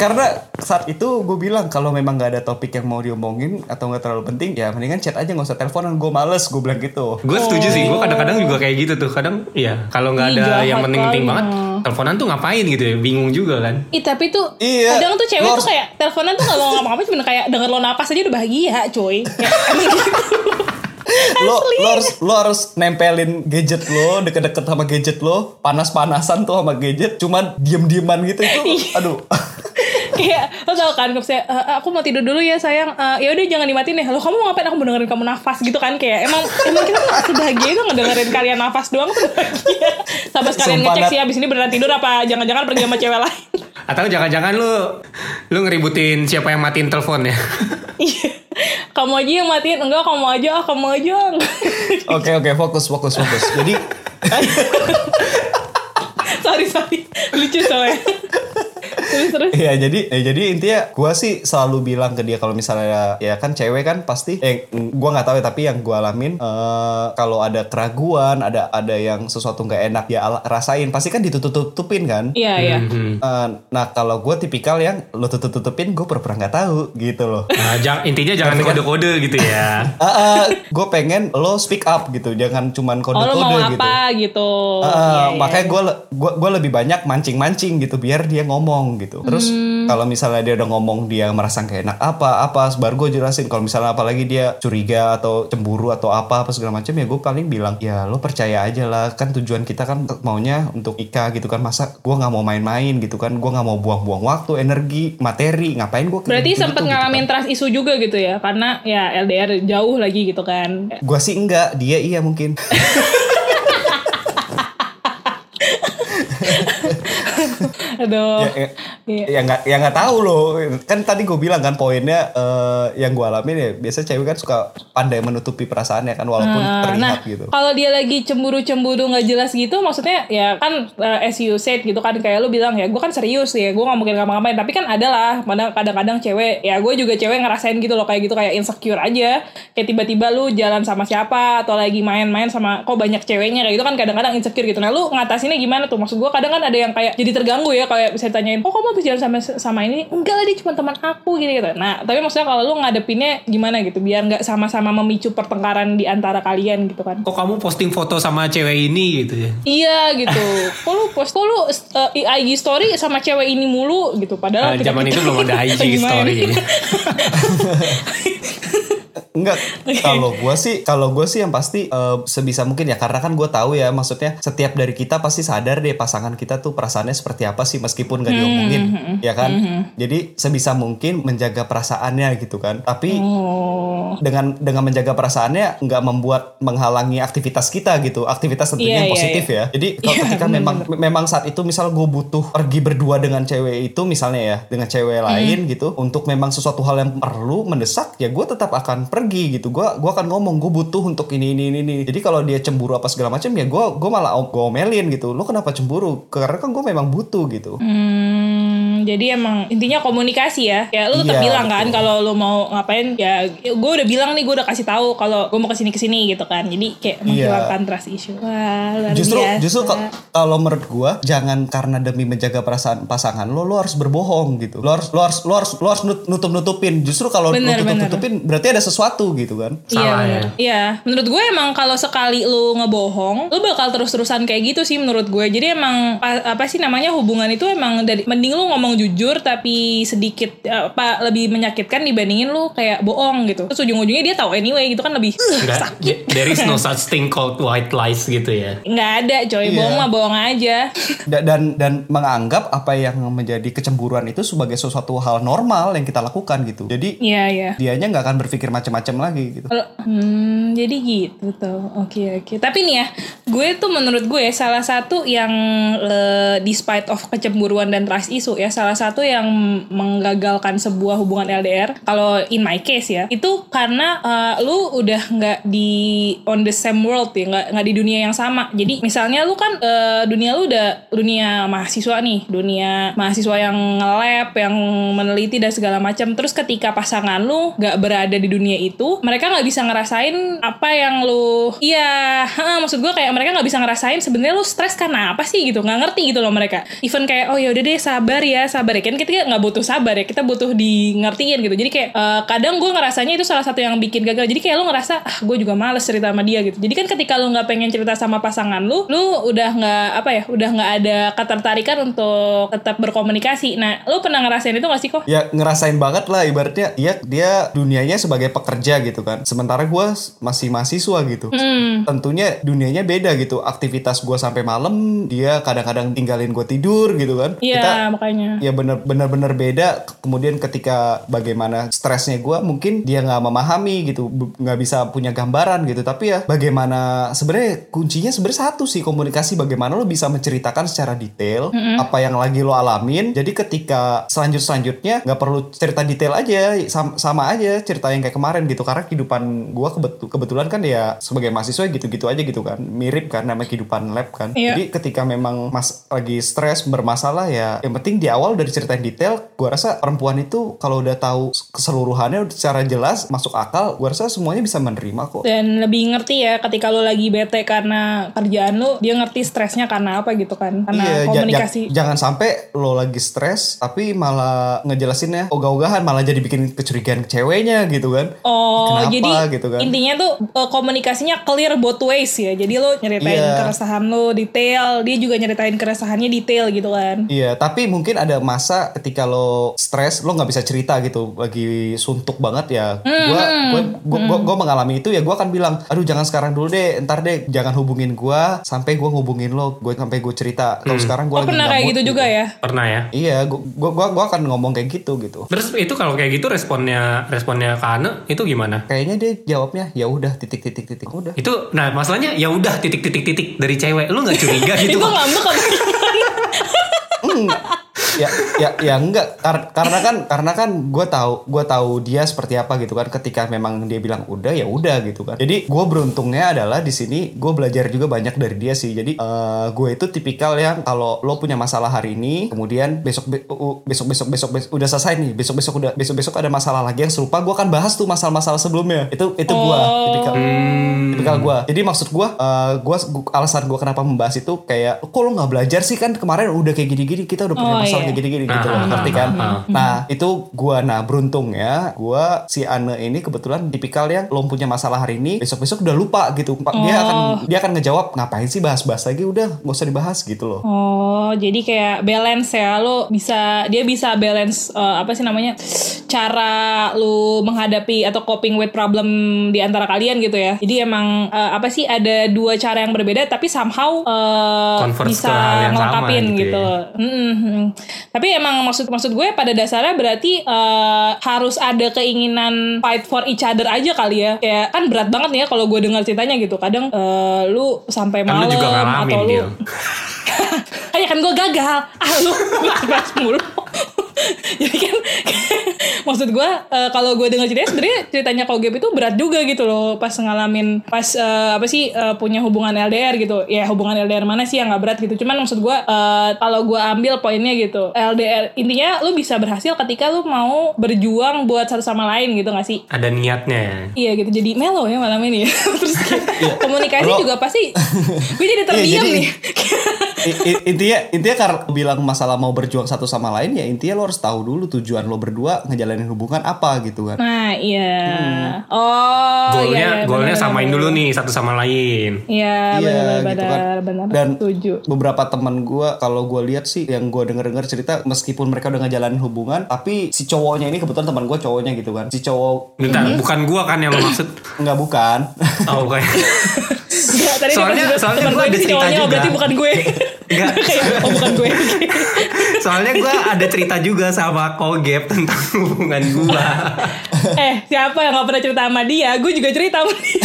karena saat itu gue bilang kalau memang nggak ada topik yang mau diomongin atau nggak terlalu penting ya mendingan chat aja nggak usah teleponan gue males gue bilang gitu
Gue setuju sih, gue kadang-kadang juga kayak gitu tuh. Kadang ya kalau nggak ada yang penting-penting banget, teleponan tuh ngapain gitu ya? Bingung juga kan.
Ih tapi tuh
Iya,
kadang tuh cewek tuh kayak teleponan tuh gak mau ngapa-ngapain cuma kayak denger lo napas aja udah bahagia coy. Kayak, gitu.
lo lo harus lo harus nempelin gadget lo deket-deket sama gadget lo panas-panasan tuh sama gadget cuman diem-dieman gitu itu aduh
kayak lo tau kan kalau saya "Eh, aku mau tidur dulu ya sayang. Eh, ya udah jangan dimatiin ya lo kamu mau ngapain aku mau dengerin kamu nafas? Gitu kan kayak emang emang kita tuh sebahagia itu ngedengerin kalian nafas doang tuh. Bahagia sampai sekalian
Sumpah,
ngecek sih abis ini beneran tidur apa jangan-jangan pergi sama cewek lain?
Atau jangan-jangan lu lu ngeributin siapa yang matiin telepon ya?
Iya. kamu aja yang matiin enggak kamu aja ah kamu aja.
Oke oke fokus fokus fokus. Jadi
sorry sorry. Lucu soalnya terus terus
Iya jadi ya jadi intinya gua sih selalu bilang ke dia kalau misalnya ya kan cewek kan pasti eh gua nggak tahu ya tapi yang gua alamin eh, kalau ada keraguan ada ada yang sesuatu nggak enak ala- rasain pasti kan ditutup-tutupin kan.
iya iya
Hmm.
Eh, nah kalau gue tipikal yang lo tutup-tutupin gue pura-pura nggak tahu gitu loh.
Nah, jang- intinya jangan kode-kode gitu ya.
gue pengen lo speak up gitu jangan cuman
oh lo
kode-kode
mau
gitu.
apa gitu
Uh,
Iya, iya.
makanya gue gua gua lebih banyak mancing-mancing gitu biar dia ngomong gitu. Terus
Hmm.
kalau misalnya dia udah ngomong dia merasa gak enak apa apa? Baru gue jelasin kalau misalnya apalagi dia curiga atau cemburu atau apa apa segala macam ya gue paling bilang ya lo percaya aja lah. Kan tujuan kita kan maunya untuk nikah gitu kan. Masa gue nggak mau main-main gitu kan? Gue nggak mau buang-buang waktu energi materi. Ngapain gue
Berarti sempet ngalamin trust issue juga gitu ya? Karena ya LDR jauh lagi gitu kan.
Gue sih enggak. Dia iya mungkin
Aduh
ya, ya,
Iya.
ya nggak ya nggak tahu loh kan tadi gue bilang kan poinnya eh, yang gue alamin ya biasa cewek kan suka pandai menutupi perasaannya kan walaupun
Nah,
terlihat
nah,
gitu
kalau dia lagi cemburu-cemburu nggak jelas gitu, maksudnya ya kan uh, as you said gitu kan kayak lu bilang ya, gue kan serius ya, gue nggak mungkin ngapa-ngapain. Tapi kan ada lah, mana kadang-kadang cewek, ya gue juga cewek ngerasain gitu loh kayak gitu kayak insecure aja, kayak tiba-tiba lu jalan sama siapa atau lagi main-main sama kok banyak ceweknya kayak gitu kan kadang-kadang insecure gitu. Nah lu ngatasinnya gimana tuh? Maksud gue kadang kan ada yang kayak jadi terganggu ya, kayak bisa ditanyain, oh kamu habis jalan sama sama ini? Enggak lah dia cuma teman aku gitu gitu. Nah tapi maksudnya kalau lu ngadepinnya gimana gitu, biar nggak sama-sama memicu pertengkaran di antara kalian gitu kan?
Kok kamu posting foto sama cewek ini gitu ya?
Iya gitu. Kok lu post, kok lu uh, IG story sama cewek ini mulu gitu. Padahal
Ah, zaman itu belum ada IG story.
enggak. Kalau gue sih kalau gue sih yang pasti eh, sebisa mungkin ya karena kan gue tahu ya maksudnya setiap dari kita pasti sadar deh pasangan kita tuh perasaannya seperti apa sih meskipun gak diomongin ya kan? Jadi sebisa mungkin menjaga perasaannya gitu kan. Tapi
Oh.
dengan dengan menjaga perasaannya nggak membuat menghalangi aktivitas kita gitu. Aktivitas tentunya
Iya,
yang
iya,
positif ya. Jadi kalau
Iya,
ketika memang memang saat itu misal gue butuh pergi berdua dengan cewek itu misalnya ya dengan cewek lain gitu untuk memang sesuatu hal yang perlu mendesak ya gue tetap akan pergi gitu. Gue gua akan ngomong gue butuh untuk ini ini ini, ini. jadi kalau dia cemburu apa segala macam ya gue gue malah gue omelin gitu. Lo kenapa cemburu? Karena kan gue memang butuh gitu.
Hmm, jadi emang intinya komunikasi ya. Ya lu tetap
Iya,
bilang kan kalau lu mau ngapain ya gue udah bilang nih gue udah kasih tahu kalau gue mau ke sini ke sini gitu kan. Jadi kayak menghilangkan trust issue. Wah, luar
Iya. justru
biasa.
justru ka- kalau menurut gua jangan karena demi menjaga perasaan pasangan lo lo harus berbohong gitu lo harus lo harus lo harus lo harus nutup nutupin justru kalau
bener.
nutupin berarti ada sesuatu gitu kan
Iya,
Salah
bener. Iya, menurut gue emang kalau sekali lu ngebohong, lu bakal terus-terusan kayak gitu sih menurut gue. Jadi emang pa- apa sih namanya hubungan itu emang dari mending lu ngomong jujur tapi sedikit apa lebih menyakitkan dibandingin lu kayak bohong gitu. Terus ujung-ujungnya dia tahu anyway gitu kan lebih "Uh,
Nggak,
sakit.
there is no such thing called white lies gitu ya.
Nggak ada coy,
Iya.
bohong mah bohong aja.
Da- dan dan menganggap apa yang menjadi kecemburuan itu sebagai sesuatu hal normal yang kita lakukan gitu jadi
Iya, iya.
dianya nggak akan berpikir macam-macam lagi gitu
Kalau- Hmm, jadi gitu tuh. Oke, oke. Tapi nih ya, gue tuh menurut gue salah satu yang eh, despite of kecemburuan dan trust issue ya, salah satu yang menggagalkan sebuah hubungan LDR kalau in my case ya, itu karena eh, lu udah nggak di on the same world ya, nggak nggak di dunia yang sama. Jadi misalnya lu kan eh, dunia lu udah dunia mahasiswa nih, dunia mahasiswa yang nge-lab, yang meneliti dan segala macam. Terus ketika pasangan lu nggak berada di dunia itu, mereka nggak bisa ngerasain apa yang lu, iya, ha, maksud gue kayak mereka nggak bisa ngerasain sebenarnya lu stres karena apa sih gitu, nggak ngerti gitu loh mereka. Even kayak oh ya udah deh sabar ya, sabar ya kan kita nggak butuh sabar ya kita butuh di ngertiin gitu jadi kayak eh, kadang gue ngerasanya itu salah satu yang bikin gagal jadi kayak lu ngerasa ah gue juga males cerita sama dia gitu jadi kan ketika lu nggak pengen cerita sama pasangan lu lu udah nggak apa ya udah nggak ada ketertarikan untuk tetap berkomunikasi nah lu pernah ngerasain itu gak sih kok
Ya ngerasain banget lah ibaratnya dia dia dunianya sebagai pekerja gitu kan. Sementara gue masih mahasiswa gitu.
Hmm.
Tentunya dunianya beda gitu. Aktivitas gue sampai malam, dia kadang-kadang tinggalin gue tidur gitu kan.
iya makanya
ya bener bener bener beda. Kemudian ketika bagaimana stresnya gue mungkin dia nggak memahami gitu nggak bisa punya gambaran gitu. Tapi ya bagaimana sebenarnya kuncinya sebenarnya satu sih komunikasi. Bagaimana lo bisa menceritakan secara detail apa yang lagi lo alamin. Jadi ketika selanjut selanjutnya nggak perlu cerita detail aja sama, sama aja cerita yang kayak kemarin gitu. Karena kehidupan gue kebetul kebetulan kan ya sebagai mahasiswa gitu-gitu aja gitu kan. Mirip kan nama kehidupan lab kan.
Iya.
jadi ketika memang mas lagi stres bermasalah ya yang penting di awal udah diceritain detail gua rasa perempuan itu kalau udah tahu keseluruhannya secara jelas masuk akal gua rasa semuanya bisa menerima kok
dan lebih ngerti ya ketika lu lagi bete karena kerjaan lu dia ngerti stresnya karena apa gitu kan karena
Iya,
komunikasi
ja- jangan sampai lo lagi stres tapi malah ngejelasinnya ogah-ogahan malah jadi bikin kecurigaan ke ceweknya gitu kan.
Oh,
Kenapa
jadi
gitu kan.
intinya tuh eh, komunikasinya clear both ways ya. Jadi lo nyeritain
Iya.
keresahan lo detail, dia juga nyeritain keresahannya detail gitu kan.
Iya, tapi mungkin ada masa ketika lo stres, lo nggak bisa cerita gitu, lagi suntuk banget ya.
Hmm,
Gua, gua, gua, gua, gua mengalami itu ya, gua akan bilang, aduh jangan sekarang dulu deh, ntar deh, jangan hubungin gua sampai gua hubungin lo, gue sampai gue cerita. Kalau sekarang
Oh
gua lagi
pernah kayak
mood
gitu juga ya?
Pernah ya?
Iya, gua, gua, gua, gua akan ngomong kayak gitu gitu.
Terus itu kalau kayak gitu responnya responnya Kane itu gimana?
Kayaknya dia jawabnya ya udah titik titik titik udah.
Itu nah masalahnya ya udah titik titik titik dari cewek lu nggak curiga gitu?
Itu ngambek apa?
Enggak. Ya ya ya enggak. Kar- karena kan karena kan gue tahu gue tahu dia seperti apa gitu kan. Ketika memang dia bilang udah ya udah gitu kan. Jadi gue beruntungnya adalah di sini gue belajar juga banyak dari dia sih. Jadi eh, gue itu tipikal yang kalau lo punya masalah hari ini kemudian besok be- uh, besok besok besok besok udah selesai nih. Besok besok udah besok besok ada masalah lagi yang serupa gue akan bahas tuh masalah-masalah sebelumnya. Itu itu gue
Oh.
tipikal. Tipikal gue jadi maksud gue uh, gue alasan gue kenapa membahas itu kayak kok lo nggak belajar sih kan? Kemarin udah kayak gini-gini kita udah punya
Oh,
masalah
iya.
Kayak gini-gini gitu loh
Ah,
ngerti kan
ah,
nah itu gue nah beruntungnya gue si Ane ini kebetulan tipikal yang lo punya masalah hari ini besok-besok udah lupa gitu dia
Oh.
akan dia akan ngejawab ngapain sih bahas-bahas lagi udah nggak usah dibahas gitu loh
Oh, jadi kayak balance ya. Lo bisa dia bisa balance eh, apa sih namanya? cara lu menghadapi atau coping with problem di antara kalian gitu ya. Jadi emang eh, apa sih ada dua cara yang berbeda tapi somehow eh,
Converge
bisa ngelengkapin
gitu
gitu.
ya.
Mm, mm. Tapi emang maksud maksud gue pada dasarnya berarti eh, harus ada keinginan fight for each other aja kali ya. Kayak kan berat banget nih ya kalau gue dengar ceritanya gitu. Kadang eh, lu sampai
Kan
malam
lu juga ngalamin
atau lu. Kayak kan gue gagal. Ah lu bahas mulu. Jadi kan maksud gue eh, kalau gue dengar ceritanya sebenarnya ceritanya Kogep itu berat juga gitu loh pas ngalamin pas eh, apa sih eh, punya hubungan LDR gitu. Ya hubungan LDR mana sih yang nggak berat gitu. Cuman maksud gue eh, kalau gue ambil poinnya gitu. LDR intinya lu bisa berhasil ketika lu mau berjuang buat satu sama lain gitu gak sih?
Ada niatnya.
Iya gitu jadi melo ya malam ini ya. Terus kayak komunikasi
Lo-
juga pasti gue jadi
Iya,
terdiam
jadi-
nih.
Intinya intinya karena bilang masalah mau berjuang satu sama lain ya intinya lo harus tahu dulu tujuan lo berdua ngejalanin hubungan apa gitu kan
Nah, iya. Oh,
Goalnya
iya, iya,
goalnya
benar,
samain
benar.
dulu nih satu sama lain.
Iya,
Iya,
benar,
gitu
benar,
kan.
benar.
Dan
Setuju.
beberapa teman gue kalau gue lihat sih yang gue denger denger cerita meskipun mereka udah ngejalanin hubungan tapi si cowoknya ini kebetulan teman gue cowoknya gitu kan si cowok
Bentar, bukan gua kan yang lo maksud.
nggak bukan
Oh, bukan.
Enggak, tadi
Soalnya-
dia pas
soalnya
gue
ada cerita juga.
berarti bukan gue.
Enggak.
Kayak, oh bukan gue.
Soalnya gua ada cerita juga sama Kogep tentang hubungan gua.
eh, siapa yang gak pernah cerita sama dia? Gue juga cerita sama dia.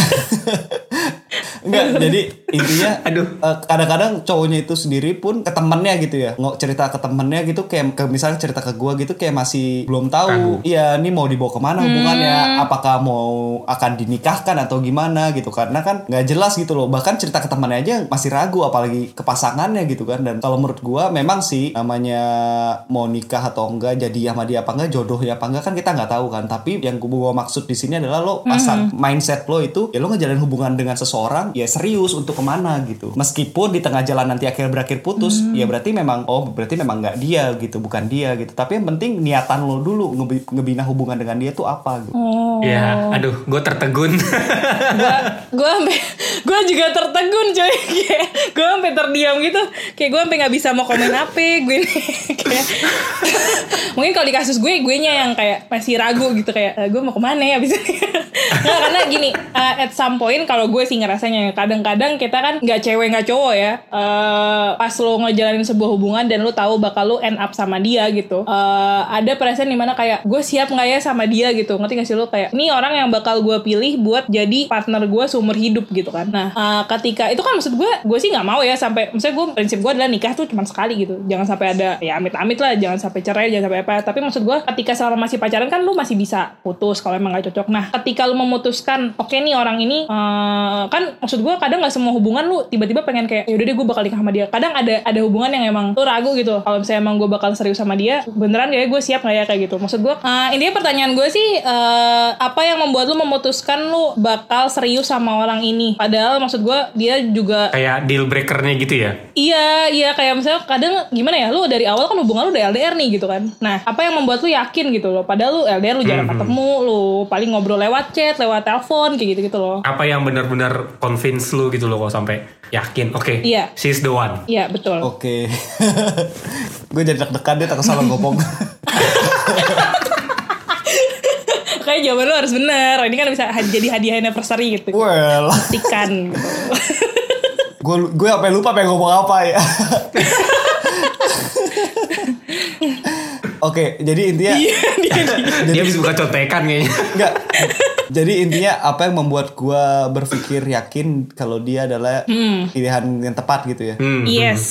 Enggak, jadi intinya
Aduh.
eh, kadang-kadang cowoknya itu sendiri pun ke temennya gitu ya. Nggak cerita ke temennya gitu kayak ke misalnya cerita ke gua gitu kayak masih belum tahu. Iya, ini mau dibawa ke mana hubungannya? Apakah mau akan dinikahkan atau gimana gitu? Karena kan nggak jelas gitu loh. Bahkan cerita ke temannya aja masih ragu apalagi ke pasangannya gitu kan. Dan kalau menurut gua memang sih namanya mau nikah atau enggak jadi sama dia apa enggak jodohnya apa enggak kan kita nggak tahu kan. Tapi yang gua maksud di sini adalah lo pasang mindset lo itu ya lo ngejalanin hubungan dengan seseorang seseorang ya serius untuk ke mana gitu. Meskipun di tengah jalan nanti akhirnya berakhir putus
Hmm.
ya berarti memang oh berarti memang nggak dia gitu bukan dia gitu. Tapi yang penting niatan lo dulu ngebi- ngebina hubungan dengan dia tuh apa gitu.
Oh.
Ya, aduh, gue tertegun.
gua gua sampai gua juga tertegun coy. Kayak gua sampai terdiam gitu. Kayak gua sampai nggak bisa mau komen apa gue nih kayak mungkin kalau di kasus gue gue nya yang kayak masih ragu gitu. Kayak gue mau ke mana ya? Abis ini nggak karena gini uh, at some point kalau gue sih ngerasanya kadang-kadang kita kan nggak cewek nggak cowok ya. Uh, pas lo ngejalanin sebuah hubungan dan lo tahu bakal lo end up sama dia gitu uh, ada perasaan di mana kayak gue siap nggak ya sama dia? gitu. Ngerti gak sih lo? Kayak ini orang yang bakal gue pilih buat jadi partner gue seumur hidup gitu kan. Nah uh, ketika itu kan maksud gue gue sih nggak mau ya sampai misalnya gue prinsip gue adalah nikah tuh cuma sekali gitu. Jangan sampai ada ya amit-amit lah jangan sampai cerai jangan sampai apa. Tapi maksud gue ketika selama masih pacaran kan lu masih bisa putus kalau emang gak cocok. Nah ketika lu memutuskan oke nih orang ini eh, kan maksud gue kadang nggak semua hubungan lu tiba-tiba pengen kayak yaudah deh gue bakal nikah sama dia. Kadang ada ada hubungan yang emang lu ragu gitu. Kalau misalnya emang gue bakal serius sama dia beneran ya? Gue siap nggak ya? Kayak gitu. Maksud gue eh, intinya pertanyaan gue sih eh, apa yang membuat lu memutuskan lu bakal serius sama orang ini? Padahal maksud gue dia juga
Kayak deal breakernya gitu ya.
Iya, iya. Kayak misalnya kadang gimana ya, lu dari awal kan hubungan lu udah LDR nih gitu kan. Nah, apa yang membuat lu yakin gitu loh? Padahal lu LDR lu jarang ketemu, lu paling ngobrol lewat chat, lewat telepon kayak gitu-gitu loh.
Apa yang benar-benar convince lu gitu loh kok sampai yakin. Oke,
Iya.
she's the one.
Iya, betul.
oke gue jadi deg-degan dia takut salah ngomong
Kayak jawaban lu harus bener. Ini kan bisa jadi hadiah anniversary gitu.
well
Pastikan
gue gue apa lupa pengen ngomong apa ya Oke, jadi intinya
Iya, dia
Dia bisa buka contekan kayaknya.
Enggak. Jadi intinya apa yang membuat gua berpikir yakin kalau dia adalah pilihan yang tepat gitu ya.
Hmm.
Yes.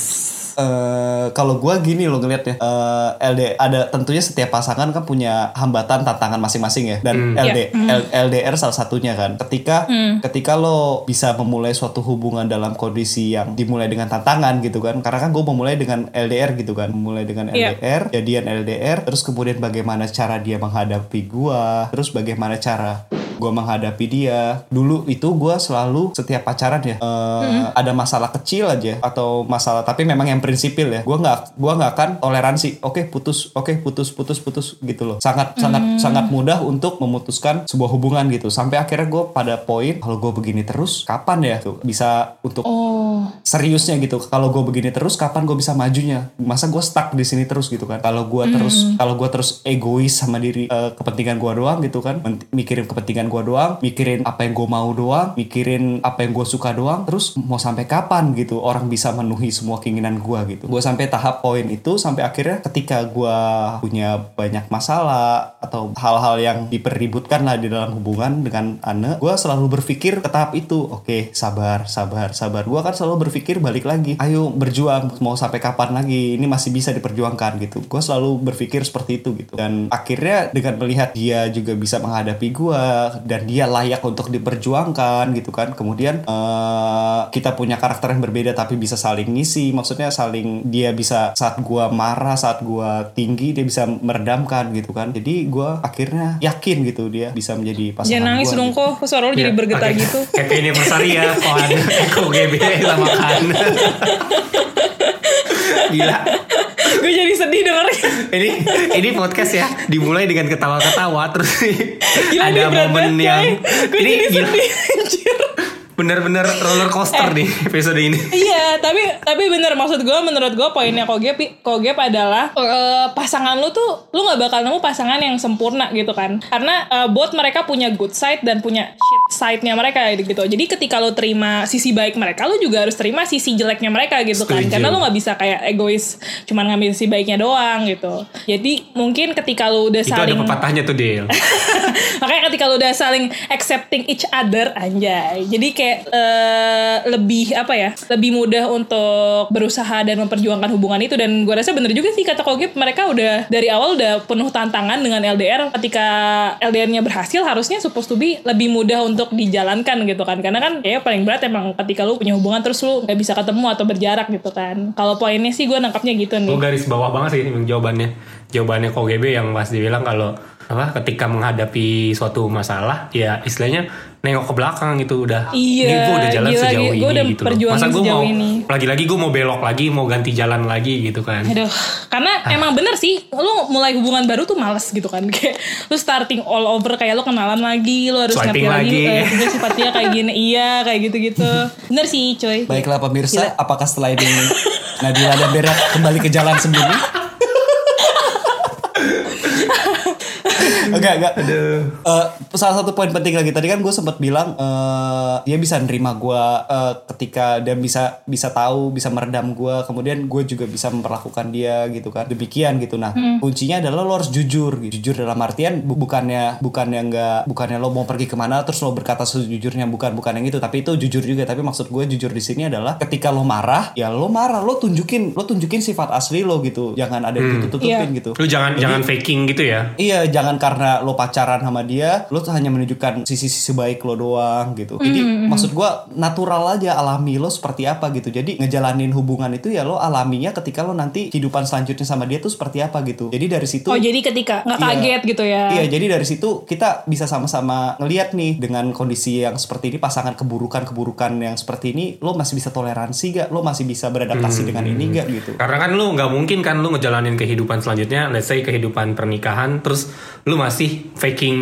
Eh, kalau gua gini loh ngelihatnya eh LD ada tentunya setiap pasangan kan punya hambatan tantangan masing-masing ya. Dan LD, L- LDR salah satunya kan. Ketika ketika lo bisa memulai suatu hubungan dalam kondisi yang dimulai dengan tantangan gitu kan. Karena kan gue memulai dengan LDR gitu kan. Memulai dengan
Iya.
LDR jadian LDR terus kemudian bagaimana cara dia menghadapi gua terus bagaimana cara gua menghadapi dia. Dulu itu gua selalu setiap pacaran ya eh, ada masalah kecil aja atau masalah tapi memang yang prinsipil ya. Gua nggak gua nggak akan toleransi. Oke putus oke putus putus putus gitu loh. Sangat sangat sangat mudah untuk memutuskan sebuah hubungan gitu. Sampai akhirnya gue pada poin kalau gue begini terus kapan ya? Tuh bisa untuk
Oh.
seriusnya gitu. Kalau gue begini terus kapan gue bisa majunya? Masa gue stuck di sini terus? Gitu kan. Kalau gue terus kalau gue terus egois sama diri eh, kepentingan gue doang gitu kan. Mikirin kepentingan gue doang mikirin apa yang gue mau doang mikirin apa yang gue suka doang. Terus mau sampai kapan? Gitu. Orang bisa memenuhi semua keinginan gue gitu. Gue sampai tahap poin itu sampai akhirnya ketika gue punya banyak masalah atau hal-hal yang dipeributkan lah di dalam hubungan dengan Ane gue selalu berpikir ke tahap itu. Oke sabar sabar sabar. Gue kan selalu berpikir balik lagi ayo berjuang mau sampai kapan lagi? Ini masih bisa diperjuangkan gitu. Gue selalu berpikir seperti itu gitu. Dan akhirnya dengan melihat dia juga bisa menghadapi gue dan dia layak untuk diperjuangkan gitu kan. Kemudian eh, kita punya karakter yang berbeda tapi bisa saling ngisi. Maksudnya dia bisa saat gua marah saat gua tinggi dia bisa meredamkan gitu kan jadi gua akhirnya yakin gitu dia bisa menjadi pasangan
Jangan nangis
gua,
dong
gitu.
kok, suara lu jadi
Ya,
bergetar
oke.
gitu.
Happy anniversary ya kawan Eko GB sama kan. Gila.
Gue jadi sedih dengernya.
Ini ini podcast ya dimulai dengan ketawa-ketawa terus
Gila,
ada momen yang.
Gue
ini
jadi
gila
sedih anjir.
Bener-bener roller coaster nih episode ini.
Iya, tapi tapi bener maksud gue menurut gue poinnya Kogep Kogep adalah eh, pasangan lu tuh lu nggak bakal nemu pasangan yang sempurna gitu kan. Karena eh, both mereka punya good side dan punya shit side-nya mereka gitu. Jadi ketika lu terima sisi baik mereka, lu juga harus terima sisi jeleknya mereka gitu kan.
Setuju.
Karena lu nggak bisa kayak egois cuman ngambil sisi baiknya doang gitu. Jadi mungkin ketika lu udah
Itu ada
saling
pepatahnya tuh Del.
Makanya ketika lu udah saling accepting each other anjay. Jadi kayak eh, lebih apa ya? Lebih mudah untuk berusaha dan memperjuangkan hubungan itu dan gua rasa bener juga sih kata Kogip mereka udah dari awal udah penuh tantangan dengan LDR ketika LDR-nya berhasil harusnya supposed to be lebih mudah untuk dijalankan gitu kan. Karena kan kayak paling berat emang ketika lu punya hubungan terus lu nggak bisa ketemu atau berjarak gitu kan. Kalau poinnya sih gua nangkapnya gitu nih.
Gue garis bawah banget sih ini jawabannya. Jawabannya KGB yang pas dibilang kalau apa ketika menghadapi suatu masalah ya istilahnya nengok ke belakang gitu udah
Iya,
ini gue udah jalan
gila,
sejauh
gila.
ini
udah
gitu loh. masa gue mau
ini.
lagi-lagi gue mau belok lagi mau ganti jalan lagi gitu kan
Aduh, karena
Ah.
emang bener sih, lu mulai hubungan baru tuh males gitu kan. Kayak lu starting all over kayak lu kenalan lagi, lu harus
Swiping
ngerti lagi,
lagi.
eh, dia sifatnya kayak gini. Iya, kayak gitu-gitu. Bener sih, coy.
Baiklah pemirsa, apakah setelah ini Nadila dan Berat kembali ke jalan sembunyi? Enggak, enggak. Eh, salah satu poin penting lagi tadi kan gue sempat bilang eh, dia bisa nerima gue eh, ketika dia bisa bisa tahu, bisa meredam gue, kemudian gue juga bisa memperlakukan dia gitu kan. Demikian gitu. Nah, kuncinya adalah lo harus jujur. Gitu. Jujur dalam artian bu- bukannya bukannya enggak bukannya lo mau pergi ke mana terus lo berkata sejujurnya bukan bukan yang itu, tapi itu jujur juga. Tapi maksud gue jujur di sini adalah ketika lo marah, ya lo marah, lo tunjukin lo tunjukin sifat asli lo gitu. Jangan ada yang tutup-tutupin
Iya.
gitu.
lu jangan jangan faking gitu ya
Iya, jangan karena lo pacaran sama dia, lo tuh hanya menunjukkan sisi-sisi baik lo doang gitu. Jadi maksud gua natural aja, alami lo seperti apa gitu. Jadi ngejalanin hubungan itu ya lo alaminya ketika lo nanti kehidupan selanjutnya sama dia tuh seperti apa gitu. Jadi dari situ
Oh, jadi ketika nggak
Iya.
kaget gitu ya.
Iya, jadi dari situ kita bisa sama-sama ngelihat nih dengan kondisi yang seperti ini, pasangan keburukan-keburukan yang seperti ini, lo masih bisa toleransi gak? Lo masih bisa beradaptasi dengan ini gak gitu?
Karena kan lu nggak mungkin kan lu ngejalanin kehidupan selanjutnya, let's say kehidupan pernikahan, terus lu masih faking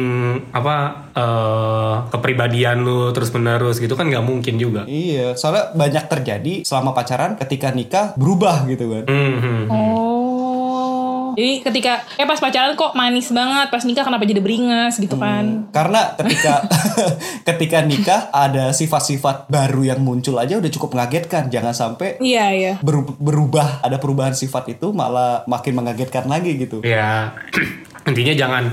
apa eh, kepribadian lu terus menerus gitu kan nggak mungkin juga.
Iya, soalnya banyak terjadi selama pacaran ketika nikah berubah gitu kan.
Hmm, hmm.
Oh. Jadi ketika eh pas pacaran kok manis banget, pas nikah kenapa jadi beringas gitu kan?
Karena ketika ketika nikah ada sifat-sifat baru yang muncul aja udah cukup mengagetkan. Jangan sampai
Iya, iya.
beru- berubah ada perubahan sifat itu malah makin mengagetkan lagi gitu.
Ya intinya jangan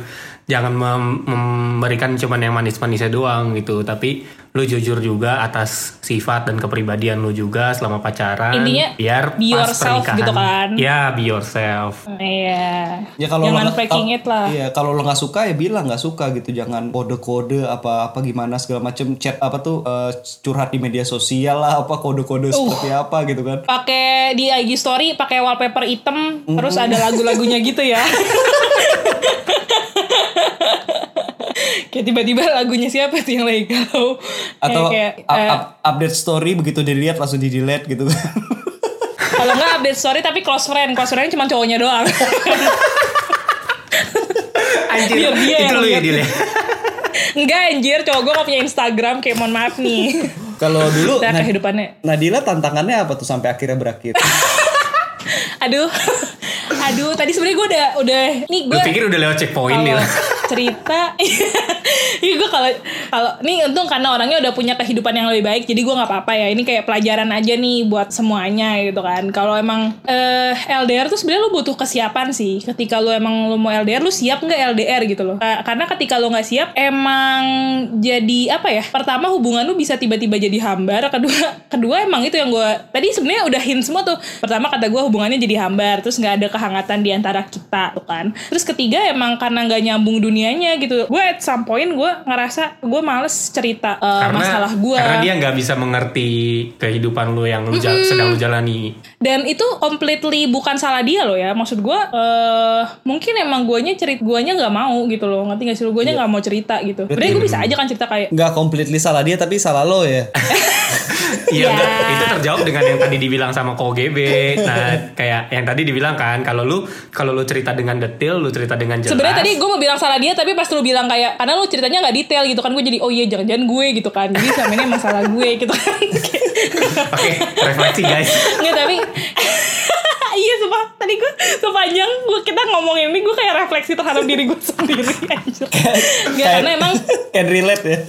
jangan mem- memberikan cuman yang manis-manisnya doang gitu, tapi lu jujur juga atas sifat dan kepribadian lu juga selama pacaran.
Intinya,
biar
be
pas
yourself
pernikahan.
gitu kan.
Ya be yourself.
Iya.
Ya kalau
Jangan
lo,
faking it lah.
Iya, kalau lo nggak suka ya bilang nggak suka gitu. Jangan kode-kode apa apa gimana segala macem chat apa tuh eh, curhat di media sosial lah apa kode-kode
Uh.
seperti apa gitu kan.
pakai di IG story pakai wallpaper item terus ada lagu-lagunya gitu ya kayak tiba-tiba lagunya siapa tuh yang lagi galau
Atau
kayak,
up-
eh,
up- update story begitu dilihat langsung di delete gitu kan.
kalau nggak update story tapi close friend close friend cuma cowoknya doang
Anjir,
Biar dia
itu lu ya
lihat.
Dil ya?
Enggak anjir cowok gue gak punya Instagram kayak mohon maaf nih
kalau dulu
Udah
Nad-
kehidupannya
Nadila tantangannya apa tuh sampai akhirnya berakhir?
Aduh Aduh tadi sebenarnya gue udah udah nih
Lu
gue
pikir udah lewat checkpoint nih lah.
cerita Iya gue kalau kalau nih untung karena orangnya udah punya kehidupan yang lebih baik jadi gue nggak apa-apa ya ini kayak pelajaran aja nih buat semuanya gitu kan. Kalau emang eh, LDR tuh sebenarnya lu butuh kesiapan sih ketika lu emang lu mau LDR lu siap nggak LDR gitu loh. Eh, karena ketika lu nggak siap emang jadi apa ya pertama hubungan lu bisa tiba-tiba jadi hambar kedua kedua emang itu yang gue tadi sebenarnya udah hint semua tuh. Pertama kata gue hubungannya jadi hambar terus nggak ada kehangatan di antara kita tuh kan. Terus ketiga emang karena nggak nyambung dunianya gitu. Gue at some point gue ngerasa gue males cerita eh,
karena
masalah gue
karena dia nggak bisa mengerti kehidupan lu yang lu jal- sedang lu jalani.
dan itu completely bukan salah dia loh ya. Maksud gue eh mungkin emang guanya cerit guanya nggak mau gitu loh. Ngerti gak sih lo guanya nggak mau cerita gitu. Sebenarnya gue bisa aja kan cerita kayak
Nggak completely salah dia tapi salah lo ya.
Iya,
Ya.
itu terjawab dengan yang tadi dibilang sama KOGB. Nah, kayak yang tadi dibilang kan, kalau lu kalau lu cerita dengan detail, lu cerita dengan jelas.
Sebenarnya tadi gue mau bilang salah dia tapi pas lu bilang kayak karena lu ceritanya nggak detail gitu kan gue jadi oh iya jangan-jangan gue gitu kan jadi selama ini emang salah gue gitu kan
Oke, refleksi guys.
nggak tapi iya sumpah. Tadi gue sepanjang gue kita ngomongin ini gue kayak refleksi terhadap diri gue sendiri anjir. Karena emang
can relate ya.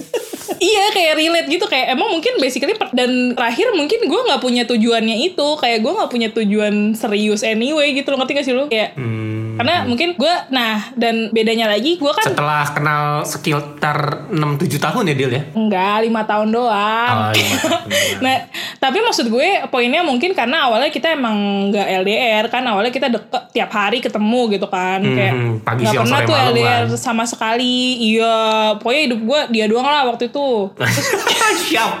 iya kayak relate gitu. Kayak emang mungkin basically dan terakhir mungkin gue nggak punya tujuannya itu. Kayak gue nggak punya tujuan serius anyway gitu. Lo ngerti gak sih lo kayak
Hmm,
karena mungkin gue nah dan bedanya lagi gue kan
setelah kenal sekitar 6-7 tahun ya Dil ya?
Enggak, lima tahun doang.
Oh, tahun doang.
nah, tapi maksud gue poinnya mungkin karena awalnya kita emang nggak LDR kan awalnya kita deket tiap hari ketemu gitu kan
Hmm,
kayak
hmm, pagi, siang,
pernah tuh LDR
kan.
sama sekali. Iya, pokoknya hidup gue dia doang lah waktu itu.
Siap.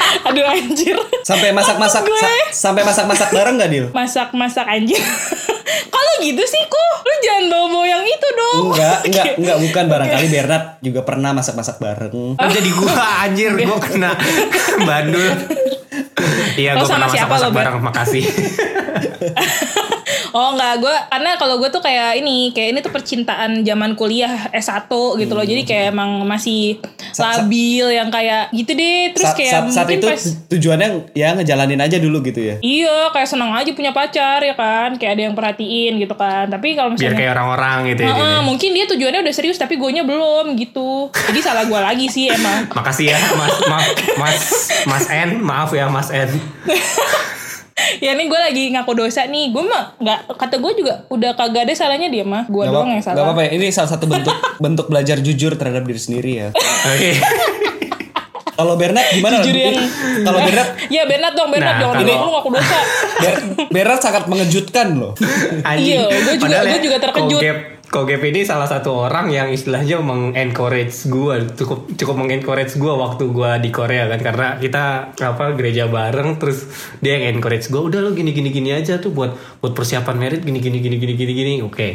Aduh anjir.
Sampai masak-masak sa- sampai masak-masak bareng nggak Dil?
Masak-masak anjir. Kalau gitu sih kok, lu jangan bawa-bawa yang itu dong.
Enggak, enggak, enggak bukan barangkali Bernard juga pernah masak-masak bareng.
Kan jadi gua anjir gua kena bandul. Iya gua
sama
pernah masak-masak bareng makasih.
Oh enggak, gue karena kalau gue tuh kayak ini, kayak ini tuh percintaan zaman kuliah S1 gitu loh. Jadi kayak emang masih
Sa- sa-
labil yang kayak gitu deh. Terus kayak
saat, itu
pas
tujuannya ya ngejalanin aja dulu gitu ya.
Iya, kayak senang aja punya pacar ya kan, kayak ada yang perhatiin gitu kan. Tapi kalau
Biar
misalnya
kayak orang-orang gitu ya.
Heeh,
dia.
mungkin dia tujuannya udah serius tapi gue belum gitu. Jadi salah gue lagi sih emang.
Makasih ya Mas Mas Mas Mas N, maaf ya Mas N.
ya ini gue lagi ngaku dosa nih. Gue mah nggak kata gue juga udah kagak ada salahnya dia mah. Gue
Gak
doang yang
gak
salah.
apa-apa ya. Ini salah satu bentuk bentuk belajar jujur terhadap diri sendiri ya.
Oke.
Kalau Bernard gimana?
Jujur yang
Kalau Bernard
Ya Bernard dong, Bernard
Nah,
jangan
kalau-
bilang lu ngaku dosa.
Ber- Bernard sangat mengejutkan loh.
Anjing.
Iya, gua juga-
Padahal
gua
ya,
juga terkejut.
Kogep, Kogep ini salah satu orang yang istilahnya mengencourage gue cukup cukup mengencourage gue waktu gue di Korea kan karena kita apa gereja bareng terus dia yang encourage gue udah lo gini gini gini aja tuh buat buat persiapan merit gini gini gini gini gini gini oke